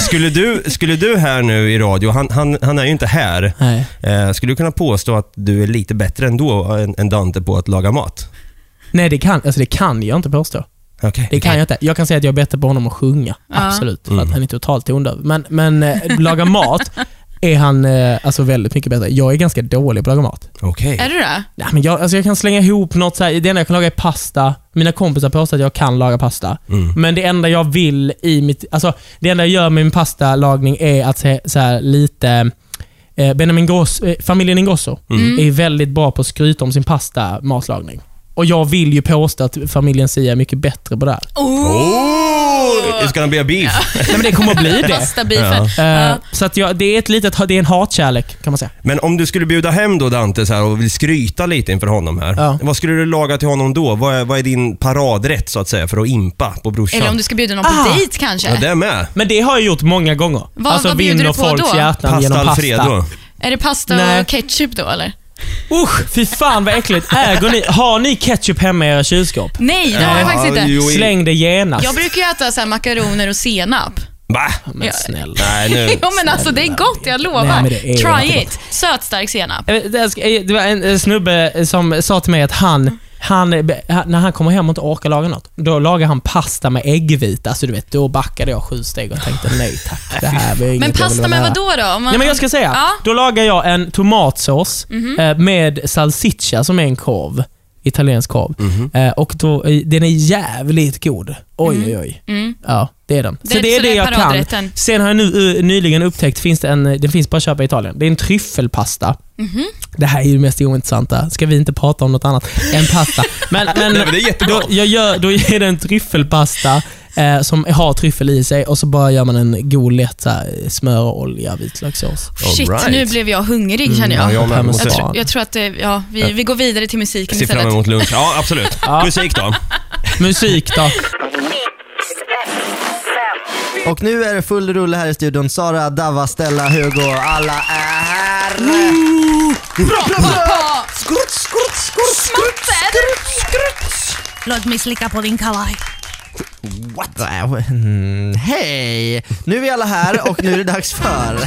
C: Skulle du, skulle du här nu i radio, han, han, han är ju inte här,
K: Nej.
C: eh, skulle du kunna påstå att du är lite bättre ändå än, än Dante på att laga mat?
K: Nej, det kan, alltså det kan jag inte påstå.
C: Okej.
K: Det kan jag inte. Jag kan säga att jag är bättre på honom att sjunga.
E: Ja.
K: Absolut. För
C: Mm.
K: att han är totalt tondöv. Men, men eh, laga mat är han eh, alltså väldigt mycket bättre. Jag är ganska dålig på att laga mat.
C: Okej.
E: Är du det?
K: Nej, men jag, alltså jag kan slänga ihop något så här, Det enda jag kan laga är pasta. Mina kompisar påstår att jag kan laga pasta.
C: Mm.
K: Men det enda jag vill i mitt... Alltså, det enda jag gör med min pastalagning är att se, så här, lite... Eh, Benjamin Gross, eh, familjen Ingrosso
C: Mm.
K: är väldigt bra på att skryta om sin pasta matlagning. Och jag vill ju påstå att familjen Sia är mycket bättre på det här.
C: Oh! It's gonna be a beef.
K: Nej, men det kommer att bli det.
E: Pastabeefen.
C: Ja.
K: Eh,
E: Ja.
K: Så att jag, det är ett litet, det är en hatkärlek kan man säga.
C: Men om du skulle bjuda hem då Dante så här och vill skryta lite inför honom här.
K: Ja.
C: Vad skulle du laga till honom då? Vad är, vad är din paradrätt så att säga för att impa på brorsan?
E: Eller om du ska bjuda någon på
K: Ah.
E: dejt kanske?
C: Ja, det med.
K: Men det har jag gjort många gånger.
E: Vad-
K: alltså
E: vad bjuder
K: vinner
E: du på
K: folks
E: då?
K: hjärtan
C: Pasta
K: genom pasta.
C: Alfredo.
E: Är det pasta
K: Nej.
E: och ketchup då eller?
K: Usch, fy fan vad äckligt. Äger ni, har ni ketchup hemma i era kylskåp?
E: Nej, det har jag faktiskt inte.
C: jo,
K: Släng det genast.
E: Jag brukar ju äta så här makaroner och senap.
C: Va?
K: Men
E: Ja.
K: snälla.
C: Nej nu. [LAUGHS]
E: Jo men alltså det är gott, jag lovar.
K: Nej, men det är
E: Try it. Sötstark senap.
K: Jag vet, Det ska- det var en en snubbe som sa till mig att han, han, när han kommer hem och inte orkar laga något, då lagar han pasta med äggvita. Så du vet, då backade jag sju steg och tänkte nej tack. [LAUGHS] Det här var inget
E: Men pasta med vad då? då? Man-
K: Ja, men jag ska säga.
E: Ja.
K: Då lagar jag en tomatsås eh, med salsiccia som är en korv. Italiensk korv. Eh, och då, eh, den är jävligt god. Oj, oj, oj.
E: Mm.
K: Ja, det är den.
E: Det
K: så det är
E: så
K: det
E: det är
K: jag kan. Sen har jag nu, eh, nyligen upptäckt, finns det en, den finns bara att köpa i Italien. Det är en tryffelpasta.
E: Mhm.
K: Det här är ju det mest ointressanta. Ska vi inte prata om något annat än pasta? [LAUGHS] Men, men,
C: Nej, men det är jättebra.
K: Då, jag gör, då är det en tryffelpasta eh, som har tryffel i sig och så bara gör man en god lätt så här, smör, olja, vitlökssås.
E: Shit,
C: right.
E: nu blev jag hungrig känner jag.
C: Ja, jag
E: jag, tror, jag tror att det, ja, vi, vi går vidare till musiken
C: se fram
E: istället.
C: emot lunch. Ja, absolut. [LAUGHS]
K: Ja.
C: Musik då. [LAUGHS]
K: Musik då?
F: Och nu är det full rulle här i studion. Sara, Dava, Stella, Hugo, alla är här! Bra, bra, bra! Skrutt, skrutt, skrutt, skrutt, skrutt, skrutt.
G: Låt mig slicka på din kavaj.
F: What? Mm, Hej! Nu är vi alla här och nu är det dags för...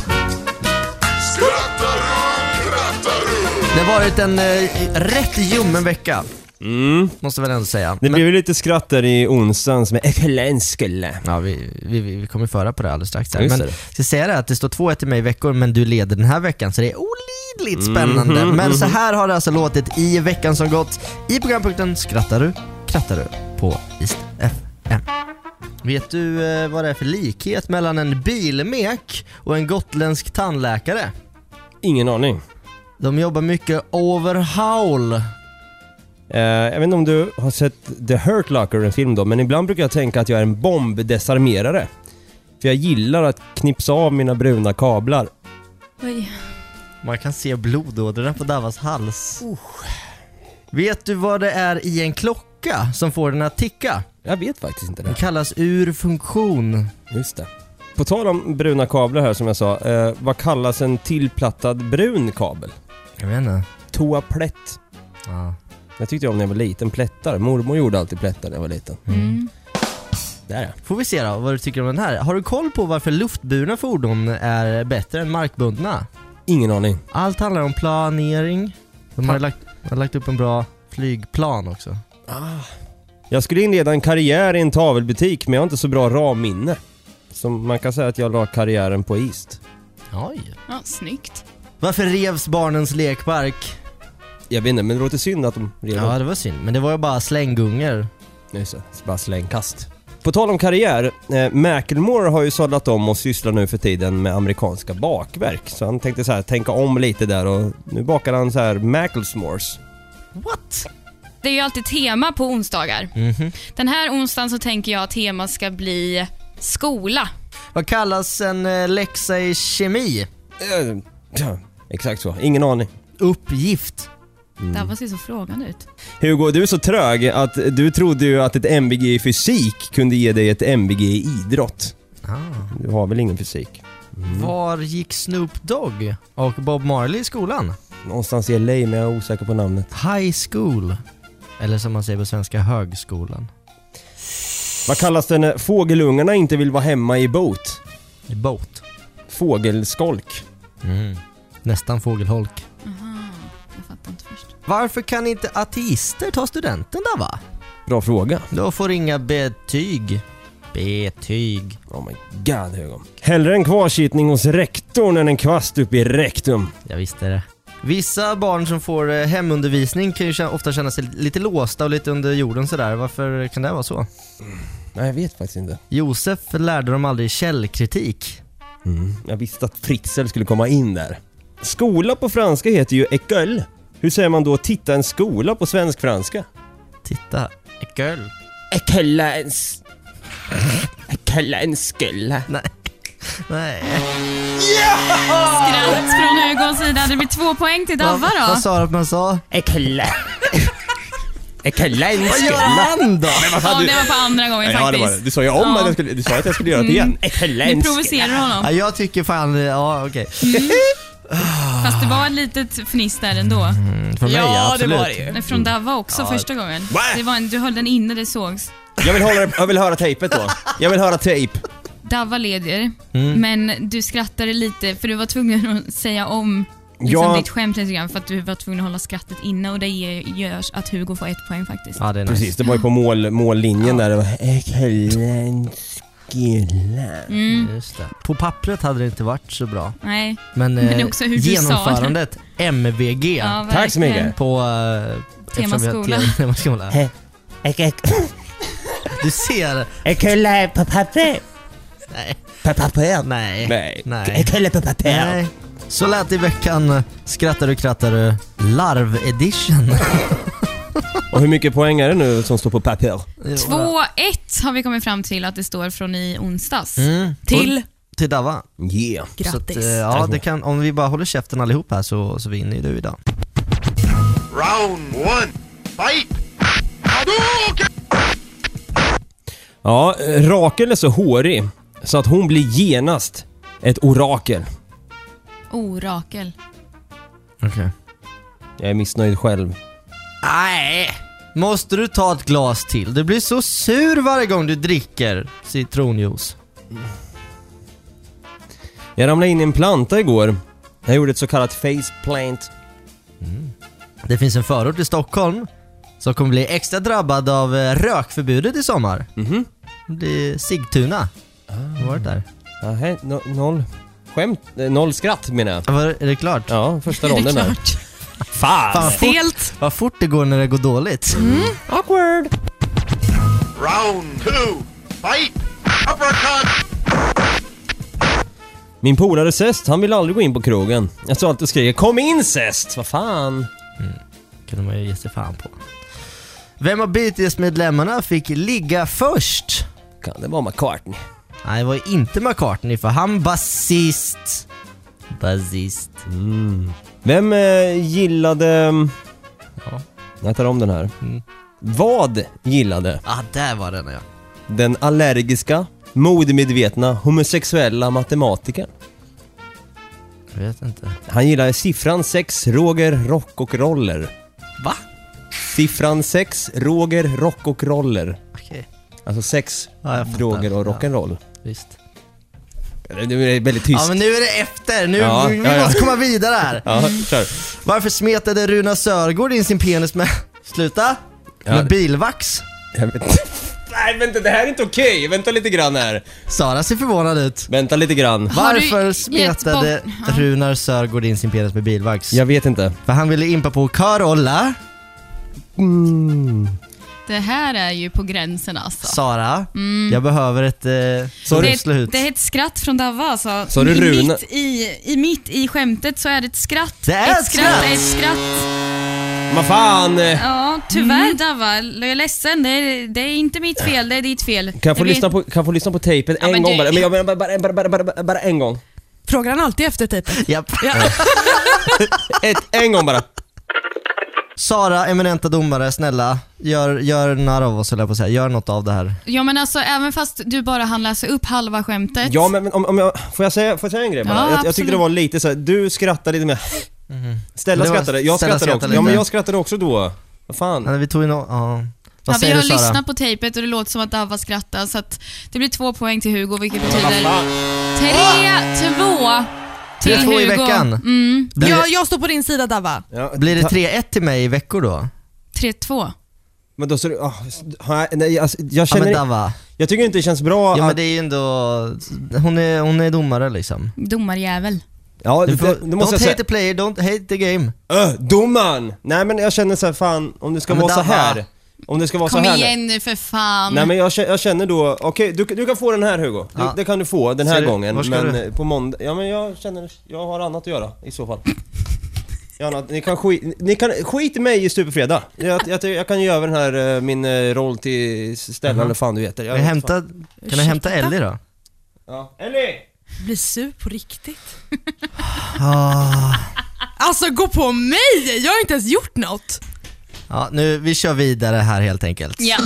F: Det har varit en eh, rätt ljummen vecka. Måste väl ändå säga.
C: Mm. Det blev ju lite skratt där i onsdagens med Ekelenskele.
F: Ja, vi, vi, vi kommer föra på det alldeles strax. Här.
C: Just
F: Men
C: det.
F: jag ska säga det att det står 2-1 till mig i veckor, men du leder den här veckan så det är olidligt spännande.
C: Mhm,
F: Men så
C: mhm.
F: här har det alltså låtit i veckan som gått i programpunkten Skrattar du? Krattar du? på East FM. Vet du eh, vad det är för likhet mellan en bilmek och en gotländsk tandläkare?
C: Ingen aning.
F: De jobbar mycket overhaul.
C: Eh, jag vet inte om du har sett The Hurt Locker, en film då, men ibland brukar jag tänka att jag är en bombdesarmerare. För jag gillar att knipsa av mina bruna kablar.
E: Oj.
F: Man kan se blodådrorna på Davas hals. Vet du vad det är i en klocka som får den att ticka?
C: Jag vet faktiskt inte
F: Den
C: det.
F: kallas ur funktion.
C: Just det. På tal om bruna kablar här som jag sa, eh, vad kallas en tillplattad brun kabel?
F: Jag vet inte.
C: Toaplätt.
F: Ja.
C: Jag tyckte om när jag var liten, plättar. Mormor gjorde alltid plättar när jag var liten.
E: Mm.
C: Där ja.
F: Får vi se då vad du tycker om den här. Har du koll på varför luftburna fordon är bättre än markbundna?
C: Ingen aning.
F: Allt handlar om planering. De har lagt, har lagt upp en bra flygplan också.
C: Jag skulle inleda en karriär i en tavelbutik, men jag har inte så bra ramminne. Så man kan säga att jag la karriären på East.
F: Oj.
E: Ja, snyggt.
F: Varför revs barnens lekpark?
C: Jag vet inte, men det låter synd att de redan...
F: Ja det var synd, men det var ju bara slänggungor.
C: Just det, bara slängkast. På tal om karriär, eh, Macklemore har ju sadlat om och sysslar nu för tiden med amerikanska bakverk. Så han tänkte så här, tänka om lite där och nu bakar han så här Macklemores.
F: What?
E: Det är ju alltid tema på onsdagar.
F: Mhm.
E: Den här onsdagen så tänker jag att temat ska bli skola.
F: Vad kallas en eh, läxa i kemi?
C: Eh, ja, exakt så, ingen aning.
F: Uppgift.
E: Det här ser så frågande ut.
C: Hugo, du är så trög att du trodde ju att ett MBG i fysik kunde ge dig ett MBG i idrott.
F: Ah.
C: Du har väl ingen fysik?
F: Var gick Snoop Dogg och Bob Marley i skolan?
C: Någonstans i LA, men jag är osäker på namnet.
F: High school. Eller som man säger på svenska, högskolan.
C: Vad kallas det när fågelungarna inte vill vara hemma i boat?
F: I båt.
C: Fågelskolk.
F: Mm. Nästan fågelholk.
E: Aha, jag fattar inte först.
F: Varför kan inte ateister ta studenten då va?
C: Bra fråga.
F: De får inga betyg. Betyg.
C: Oh my god Hugo. Hellre en kvarsittning hos rektorn än en kvast upp i rektum.
F: Jag visste det. Vissa barn som får eh, hemundervisning kan ju ofta känna sig lite låsta och lite under jorden sådär. Varför kan det vara så?
C: Nej, jag vet faktiskt inte.
F: Josef lärde dem aldrig källkritik.
C: Mm. Jag visste att Fritzl skulle komma in där. Skola på franska heter ju école. Hur säger man då titta en skola på svensk-franska?
F: Titta, girl.
C: École en... École en skola.
F: Nej. Nej.
E: Skratt från Hugos sida. Det blir två poäng till Davva då.
F: vad sa du att man sa?
C: École en
F: Vad gör han då?
C: Men vad
E: Ja,
C: du...
E: det var på andra gången
C: Ja, det var det.
E: faktiskt.
C: Du sa ju om
E: Ja.
C: att jag skulle... Du sa att jag skulle göra det igen. École
E: Nu provocerar du
F: Ja,
E: honom.
F: jag tycker fan, ja okej.
E: Fast det var ett litet fniss där ändå.
F: Mm, Från mig ja, absolut.
E: Men från Davva också första gången.
C: Va?
E: Det var en, du höll den inne, det sågs.
C: Jag vill, hålla, jag vill höra tejpet då. Jag vill höra tejp.
E: Davva leder,
F: Mm.
E: men du skrattade lite för du var tvungen att säga om liksom,
C: Ja.
E: ditt skämt lite grann för att du var tvungen att hålla skrattet inne och det gör att Hugo får ett poäng faktiskt.
F: Ja, det är nice.
C: Precis, det var ju på mål, mållinjen där. Det var.
E: Mm,
F: Just det. På pappret hade det inte varit så bra.
E: nej.
F: Men,
E: Men
F: eh,
E: också hur du sa
F: genomförandet, MVG,
E: Ja,
C: Tack så mycket.
F: på... eh, har
E: Temaskola.
F: te- Temaskola. Du ser.
C: École på papper.
F: Nej.
C: På papper.
F: Nej.
C: Nej.
F: Nej.
C: École på papper.
F: Nej. Så lät i veckan Skrattar du krattar du Larv edition. [LAUGHS]
C: Och hur mycket poäng är det nu som står på papper?
E: 2-1 har vi kommit fram till att det står från i onsdags.
F: Mm.
E: Till
F: Till Dava.
C: Yeah.
F: Att,
E: grattis.
F: eh, ja, det kan, om vi bara håller käften allihop här så, så vinner ju du idag.
L: Round one, fight!
C: Ja, eh, Rakel är så hårig så att hon blir genast ett orakel.
E: Orakel.
F: Okej.
C: Jag är missnöjd själv.
F: Nej! Måste du ta ett glas till? Du blir så sur varje gång du dricker citronjuice.
C: Jag ramlade in i en planta igår. Jag gjorde ett så kallat face plant.
F: Det finns en förort i Stockholm som kommer bli extra drabbad av eh, rökförbudet i sommar.
C: Mhm.
F: Det blir Sigtuna. Har du varit där?
C: Nähä, no, noll skämt, eh, noll skratt menar jag.
F: Var, är det klart?
C: Ja, första [LAUGHS]
E: Är det
C: ronden där.
E: klart?
C: Fan!
F: Fan, vad fort,
G: Stelt.
F: vad fort det går när det går dåligt.
C: Awkward!
L: Round two, fight! Uppercut!
C: Min polare Zest, han vill aldrig gå in på krogen. Jag står alltid och skriker 'Kom in Zest!' Vad fan?
F: kunde man ju ge sig fan på. Vem av BTS-medlemmarna fick ligga först?
C: Kan det vara McCartney?
F: Nej, det var ju inte McCartney för han basist. Basist.
C: Vem eh, gillade...
F: Ja.
C: Jag tar om den här.
F: Mm.
C: Vad gillade
F: Ah, där var den ja.
C: den allergiska, modemedvetna, homosexuella matematikern?
F: Jag vet inte.
C: Han gillade siffran 6, Roger, rock och roller.
F: Va?
C: Siffran 6, Roger, rock och roller.
F: Okej.
C: Alltså sex
F: Ja, jag fattar.
C: droger och rock'n'roll.
F: Visst.
C: Nu är det väldigt tyst.
F: Ja men nu är det efter, nu
C: Ja,
F: vi
C: ja, ja.
F: måste komma vidare här.
C: Ja, kör.
F: Varför smetade Runa Sörgård in sin penis med, sluta?
C: Ja.
F: Med bilvax?
C: Jag vet inte. Nej vänta, det här är inte okej. Vänta lite grann här.
F: Sara ser förvånad ut.
C: Vänta lite grann.
E: Har
F: Varför smetade
E: Ja.
F: Runar Sörgård in sin penis med bilvax?
C: Jag vet inte.
F: För han ville impa på Carola,
E: Det här är ju på gränsen alltså.
F: Sara,
E: Mm.
F: jag behöver ett eh,
C: Så
E: Det,
F: slut.
E: det är ett skratt från Davva alltså.
C: Så du Rune-
E: mitt, i, i, mitt i skämtet så är det ett skratt.
F: Det är
E: ett
F: ett
E: skratt.
F: skratt!
E: är ett skratt.
C: Vad fan! eh,
E: Ja, tyvärr Davva. Jag är ledsen. Det är, det är inte mitt fel, det är ditt fel.
C: Kan jag få,
E: vet-
C: lyssna på, kan jag få lyssna på tejpet
E: Ja,
C: en
E: men
C: gång
E: du-
C: bara? Men jag, bara, bara, bara, bara, bara, bara, bara en gång.
G: Frågar han alltid efter tejpet?
F: Japp. [LAUGHS]
C: Ett, en gång bara.
F: Sara, eminenta domare, snälla, gör, gör narr av oss höll jag på att säga. Gör något av det här.
E: Ja men alltså även fast du bara hann läsa upp halva skämtet.
C: Ja men men om, om jag, får jag säga, får jag säga en grej bara?
E: Ja,
C: jag, jag tyckte det var lite så här, du skrattade lite mer. Stella
F: Det var-
C: skrattade, jag
F: Stella
C: skrattade också.
F: skrattade
C: Ja men jag skrattade också då. Vad fan?
F: Ja, vi tog in, ja.
E: Ja,
F: Vad
E: vi
F: säger
E: har
F: du Sara?
E: lyssnat på tejpet och det låter som att Davva skrattar så att det blir två poäng till Hugo vilket betyder
C: fan?
E: 3-2 till
F: 3-2
E: Hugo.
F: i veckan.
E: Mm,
F: Blir,
G: Jag,
F: det,
G: jag står på din sida Davva.
C: Ja,
F: blir det
C: ta-
F: 3-1 till mig i veckor då?
E: 3-2.
C: Men då så, oh, nej, alltså, jag
F: Ja
C: känner,
F: men Dava.
C: jag tycker inte det känns bra
F: Ja men
C: att,
F: det är ju ändå, hon är, hon är domare liksom.
E: Domarjävel.
C: ja,
F: Du får,
C: det, det måste
F: don't
C: jag
F: hate the player, don't hate the game.
C: Öh, domaren! Nej men jag känner så här, fan, om det ska
F: Ja, men
C: vara så
F: Dabba.
C: här. Om det ska vara
E: Kom
C: så här
E: igen nu för fan.
C: Nej men jag, kä- jag känner då, okej du, du kan få den här Hugo. Du,
F: Ja.
C: Det kan du få den här
F: Ser du-
C: gången.
F: var ska
C: Men
F: du?
C: eh, på måndag, ja men jag känner, jag har annat att göra i så fall. Jag har annat, ni kan skit, ni kan, skit i mig i Superfredag. Jag, jag, jag kan ge över den här, eh, min eh, roll till Stellan eller fan du heter. Jag
F: Kan,
C: vet
F: hämta, kan du hämta Ellie då?
C: Ja. Ellie!
G: Blir sur på riktigt.
F: Ah.
G: Alltså gå på mig! Jag har inte ens gjort något.
F: Ja, nu, vi kör vidare här helt enkelt.
E: Ja.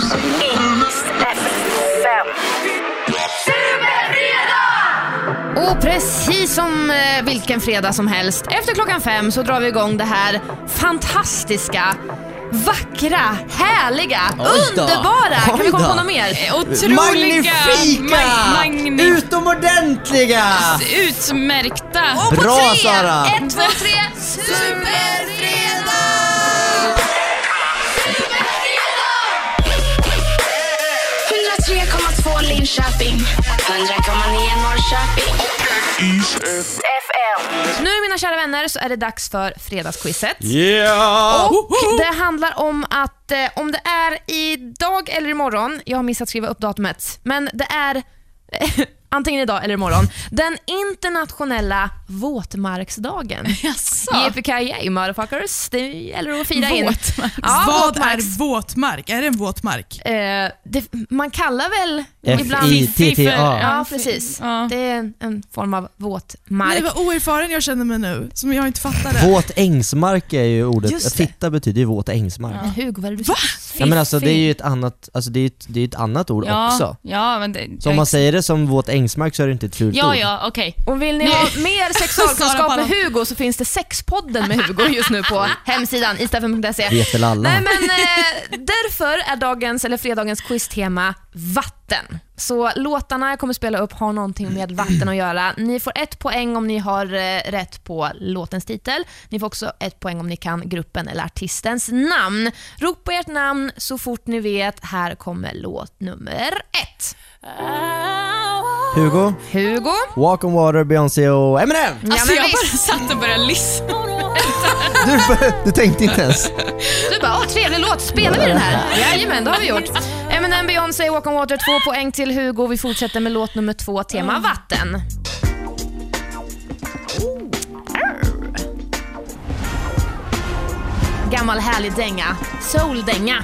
I: Och precis som eh, vilken fredag som helst, efter klockan fem så drar vi igång det här fantastiska, vackra, härliga,
F: Oj då.
I: underbara. Kan vi komma
F: då.
I: på något mer?
E: Otroliga.
F: Magnifika!
E: Mag- magnif-
F: Utomordentliga!
E: Utmärkta.
I: Och på
F: Bra,
I: tre!
F: Sara.
I: Ett, två, tre. Superfredag!
M: Linköping. 100,9 Norrköping. FM.
I: Nu mina kära vänner så är det dags för fredagsquizet.
C: Yeah!
I: Och det handlar om att eh, om det är idag eller imorgon, jag har missat skriva upp datumet, men det är [LAUGHS] antingen idag eller imorgon, den internationella våtmarksdagen. [LAUGHS] Yippee motherfuckers. Det gäller att fira in.
G: Våtmark.
I: Ja,
G: Vad
I: våtmarks-
G: är våtmark? Är det en våtmark?
I: Eh, det, man kallar väl
F: F-I-T-T-A.
I: Ja, precis. Det är en, en form av våtmark.
G: Nej, vad oerfaren jag känner mig nu, som jag inte fattade.
F: Våt ängsmark är ju ordet,
G: Just det.
F: titta betyder ju våt ängsmark.
I: Men Hugo, vad är det du
G: Va?
F: Ja men alltså det är ju ett annat, alltså det är ett, det är ett annat ord
E: Ja,
F: också.
E: ja men det...
F: Så om man säger det som våt ängsmark så är det inte ett fult
E: Ja,
F: ord.
E: ja, okej.
I: Och vill ni
E: Nu-
I: ha mer [LAUGHS] sexualkunskap med. Hugo så finns det Sexpodden med Hugo just nu på [LAUGHS] hemsidan isfm.se.
F: Vet väl alla.
I: Nej men eh, därför är dagens, eller fredagens quiztema vatten. Så låtarna jag kommer spela upp har någonting med vatten att göra. Ni får ett poäng om ni har eh, rätt på låtens titel. Ni får också ett poäng om ni kan gruppen eller artistens namn. Ropa ert namn så fort ni vet. Här kommer låt nummer ett.
F: Hugo,
I: Hugo.
F: Walk on Water, Beyoncé och Eminem!
E: Alltså
I: men
E: jag bara satt och började lyssna. [LAUGHS]
F: Du, du tänkte inte ens?
I: Du bara, åh trevlig låt, spelar vi den här? [LAUGHS] Jajamän, det har vi gjort. Eminem, Beyoncé, Walk on Water, två poäng till Hugo. Vi fortsätter med låt nummer två, tema vatten. Gammal härlig dänga. Soul-dänga.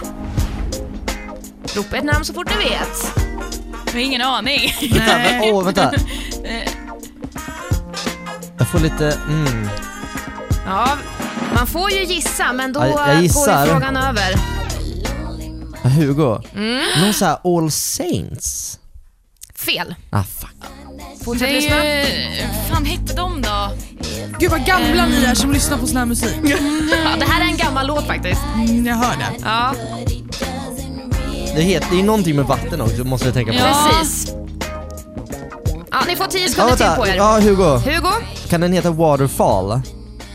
I: Ropa ett namn så fort ni vet.
E: Jag har ingen aning.
F: Vänta, åh vänta. Jag får lite, mm.
I: Ja, man får ju gissa, men då
F: Ja, jag
I: går ju frågan över.
F: Ja, Hugo.
I: Mm.
F: Någon sån här All Saints?
I: Fel.
F: Ah fuck.
I: Fortsätt lyssna.
E: fan hette de då?
G: Gud vad gamla ni är som lyssnar på sån här musik.
I: Ja, det här är en gammal låt faktiskt.
G: Mm, jag hör det.
I: Ja,
F: Det heter, det är någonting med vatten också, måste jag tänka på.
I: precis. Ja, ni får 10
F: Ja,
I: sekunder till på er.
F: Ja, Hugo.
I: Hugo?
F: Kan den heta Waterfall?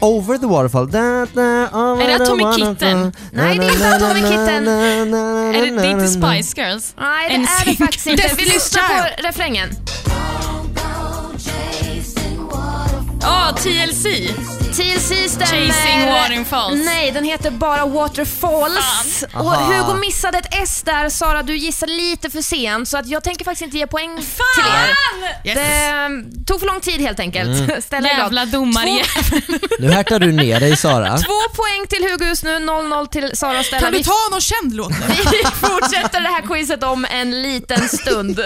F: Over the waterfall. Da, da, over
E: Är det
F: the
E: Atomic
F: waterfall.
E: Kitten?
I: Nej, det är inte
F: na,
I: Kitten.
E: Är det, det är inte. Spice Girls?
I: Nej, det är det faktiskt inte. Vi lyssnar på refrängen.
E: TLC.
I: TLC stämmer.
E: Chasing Waterfalls.
I: Nej, den heter bara Waterfalls.
F: Fan.
I: Och
F: Aha.
I: Hugo missade ett S där. Sara, du gissade lite för sent, så att jag tänker faktiskt inte ge poäng till er. Det mm, tog för lång tid helt enkelt.
F: Mm. [LAUGHS]
I: Ställ.
E: Jävla domare. [LAUGHS]
F: Nu härtar du ner dig Sara.
I: Två poäng till Hugo just nu, 0-0 till Sara och Stella.
G: Kan du
I: Vi-
G: ta någon känd låt nu? [LAUGHS]
I: Vi fortsätter det här quizet om en liten stund.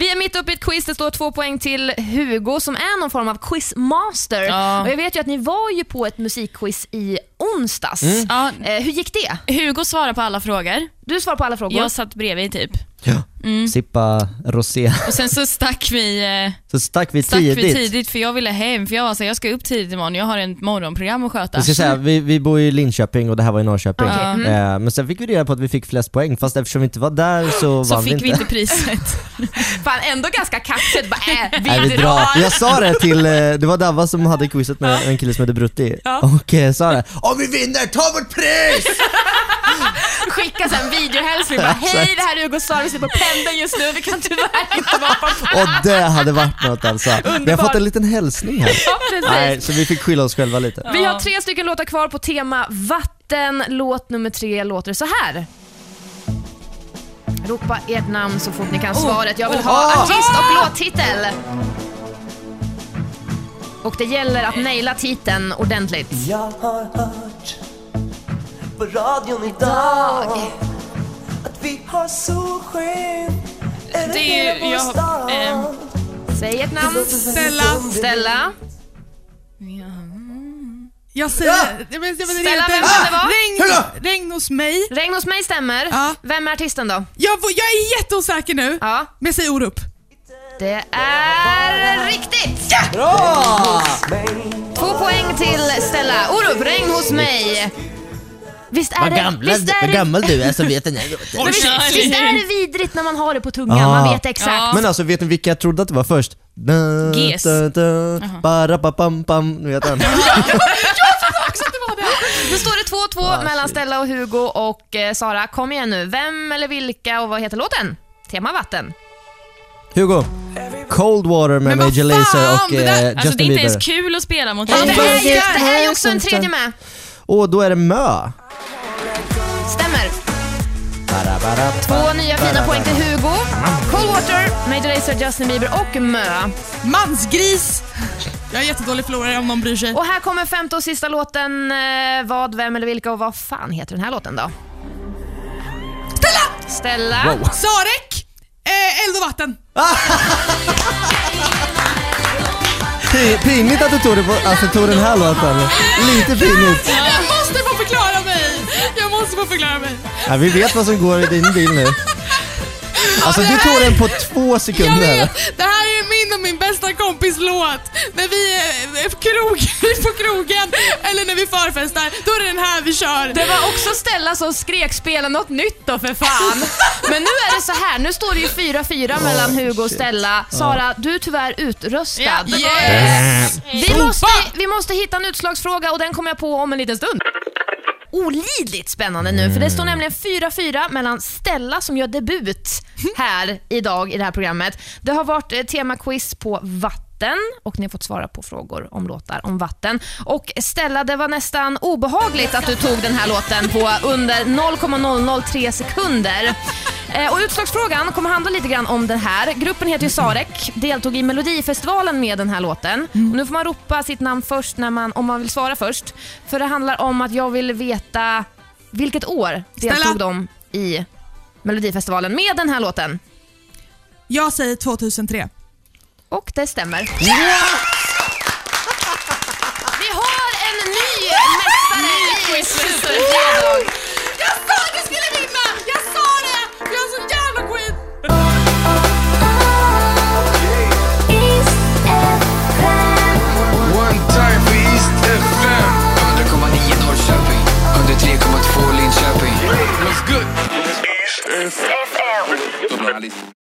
I: Vi är mitt uppe i ett quiz, det står två poäng till Hugo som är någon form av quizmaster.
E: Ja.
I: Och jag vet ju att ni var ju på ett musikquiz i onsdags.
F: Mm.
E: Ja,
I: Eh, hur gick det?
E: Hugo svarar på alla frågor.
I: Du svarar på alla frågor.
E: Jag satt bredvid typ.
F: Ja. Sippa rosé.
E: Och sen så stack vi, eh,
F: Så stack vi
E: stack vi
F: tidigt.
E: tidigt för jag ville hem. För jag var så här, jag ska upp tidigt imorgon, jag har ett morgonprogram att sköta.
F: Jag ska säga, vi, vi bor i Linköping och det här var i Norrköping.
I: Okej, mm.
F: Eh, men sen fick vi reda på att vi fick flest poäng, fast eftersom vi inte var där så,
E: så
F: vann
E: fick
F: vi
E: vi
F: inte.
E: inte priset. [LAUGHS]
I: Fan, ändå ganska kaxigt. Bara, äh, [LAUGHS]
F: Nej, vi
I: vi
F: drar.
I: drar.
F: Jag sa det till, eh, det var Davva som hade quizet med en kille som heter Brutti och eh, sa det Om vi vinner, ta vårt pris! [LAUGHS]
I: Skicka en videohälsning. Bara, [LAUGHS] Hej, det här är Hugo Sara, vi sitter på pendeln just nu. Vi kan tyvärr inte vara på [LAUGHS]
F: Och det hade varit något alltså. Vi har fått en liten hälsning här.
I: Ja, precis.
F: Nej, så vi fick skylla oss själva lite.
I: Vi har tre stycken låtar kvar på tema vatten. Låt nummer tre låter så här. Ropa ert namn så fort ni kan svaret. Jag vill ha
F: Oh.
I: artist och låttitel. Och det gäller att naila titeln ordentligt.
H: Jag har hört på radion idag att vi har solsken över
E: Det är ju, jag, eh,
I: Säg ett namn.
G: Stella.
I: Stella.
G: Jag säger... Jag vet,
I: Stella, vem kan det vara?
G: Regn, regn hos mig.
I: Regn hos mig stämmer.
G: Ja.
I: Vem är artisten då?
G: Jag, jag är jätteosäker nu,
I: Ja.
G: men jag säger Orup.
I: Det är riktigt!
F: Bra!
I: Två poäng till Stella. Orup, regn hos mig. Visst är det... visst är det,
F: gammal du är som vet den här [LAUGHS]
I: Men visst, visst är det vidrigt när man har det på tungan?
F: Ah.
I: Man vet exakt.
E: Ja.
F: Men alltså vet ni vilka jag trodde att det var först? Da,
E: Ges.
F: da, da, bara, ba, pam, pam, nu vet den. [LAUGHS]
I: Nu står det 2-2 mellan Stella och Hugo och eh, Sara. Kom igen nu. Vem eller vilka och vad heter låten? Tema vatten.
F: Hugo, Cold Water med
G: vad
F: Major Lazer
G: fan,
F: och
G: det där-
F: eh,
E: Alltså
F: Justin
E: det är inte
F: Bieber.
E: ens kul att spela mot
I: Ja, det, här, ju- det här är
F: hey,
I: också en tredje med.
F: Och då är det Mö.
I: Två nya fina poäng till Hugo. Cold Water, Major Lazer, Justin Bieber och Mö.
G: Mansgris! Jag är jättedålig förlorare om någon bryr sig.
I: Och här kommer femte och sista låten. Eh, Vad, vem eller vilka och vad fan heter den här låten då?
G: Stella!
I: Stella.
G: Sarek! Eh, eld och vatten.
F: Pi- Pinigt att du tog, det på, alltså, tog den här låten. Lite pinigt.
G: Jag måste få förklara mig. Jag måste få förklara mig.
F: Ja, vi vet vad som går i din bil nu. Alltså du tog den på två
G: Jag
F: sekunder.
G: vet, det här är min och min bästa kompis låt. När vi är på krog, [LAUGHS] på krogen eller när vi förfestar, då är det den här vi kör.
I: Det var också Stella som skrek spela något nytt då för fan. Men nu är det så här, nu står det ju 4-4 mellan Hugo och Stella. Sara, du är tyvärr utröstad.
G: Yes!
I: Vi måste, vi måste hitta en utslagsfråga och den kommer jag på om en liten stund. Olidligt spännande nu, för det står nämligen 4-4 mellan Stella som gör debut här idag i det här programmet. Det har varit eh, temaquiz på vatten och ni har fått svara på frågor om låtar om vatten. Och Stella, det var nästan obehagligt att du tog den här låten på under 0,003 sekunder. Eh, Och utslagsfrågan kommer handla lite grann om den här. Gruppen heter ju Sarek, deltog i Melodifestivalen med den här låten. Och nu får man ropa sitt namn först när man, om man vill svara först. För det handlar om att jag vill veta vilket år deltog
G: Stella.
I: de i Melodifestivalen med den här låten.
G: Jag säger 2003.
I: Och det stämmer. Vi har en ny mästare i Superfredag.
G: Jag sa att jag skulle vinna! Jag sa det! Jag är så jävla skit!
N: One time for East FM.
O: 100,9 Norrköping, 103,2 Linköping.
N: What's good?
O: FM.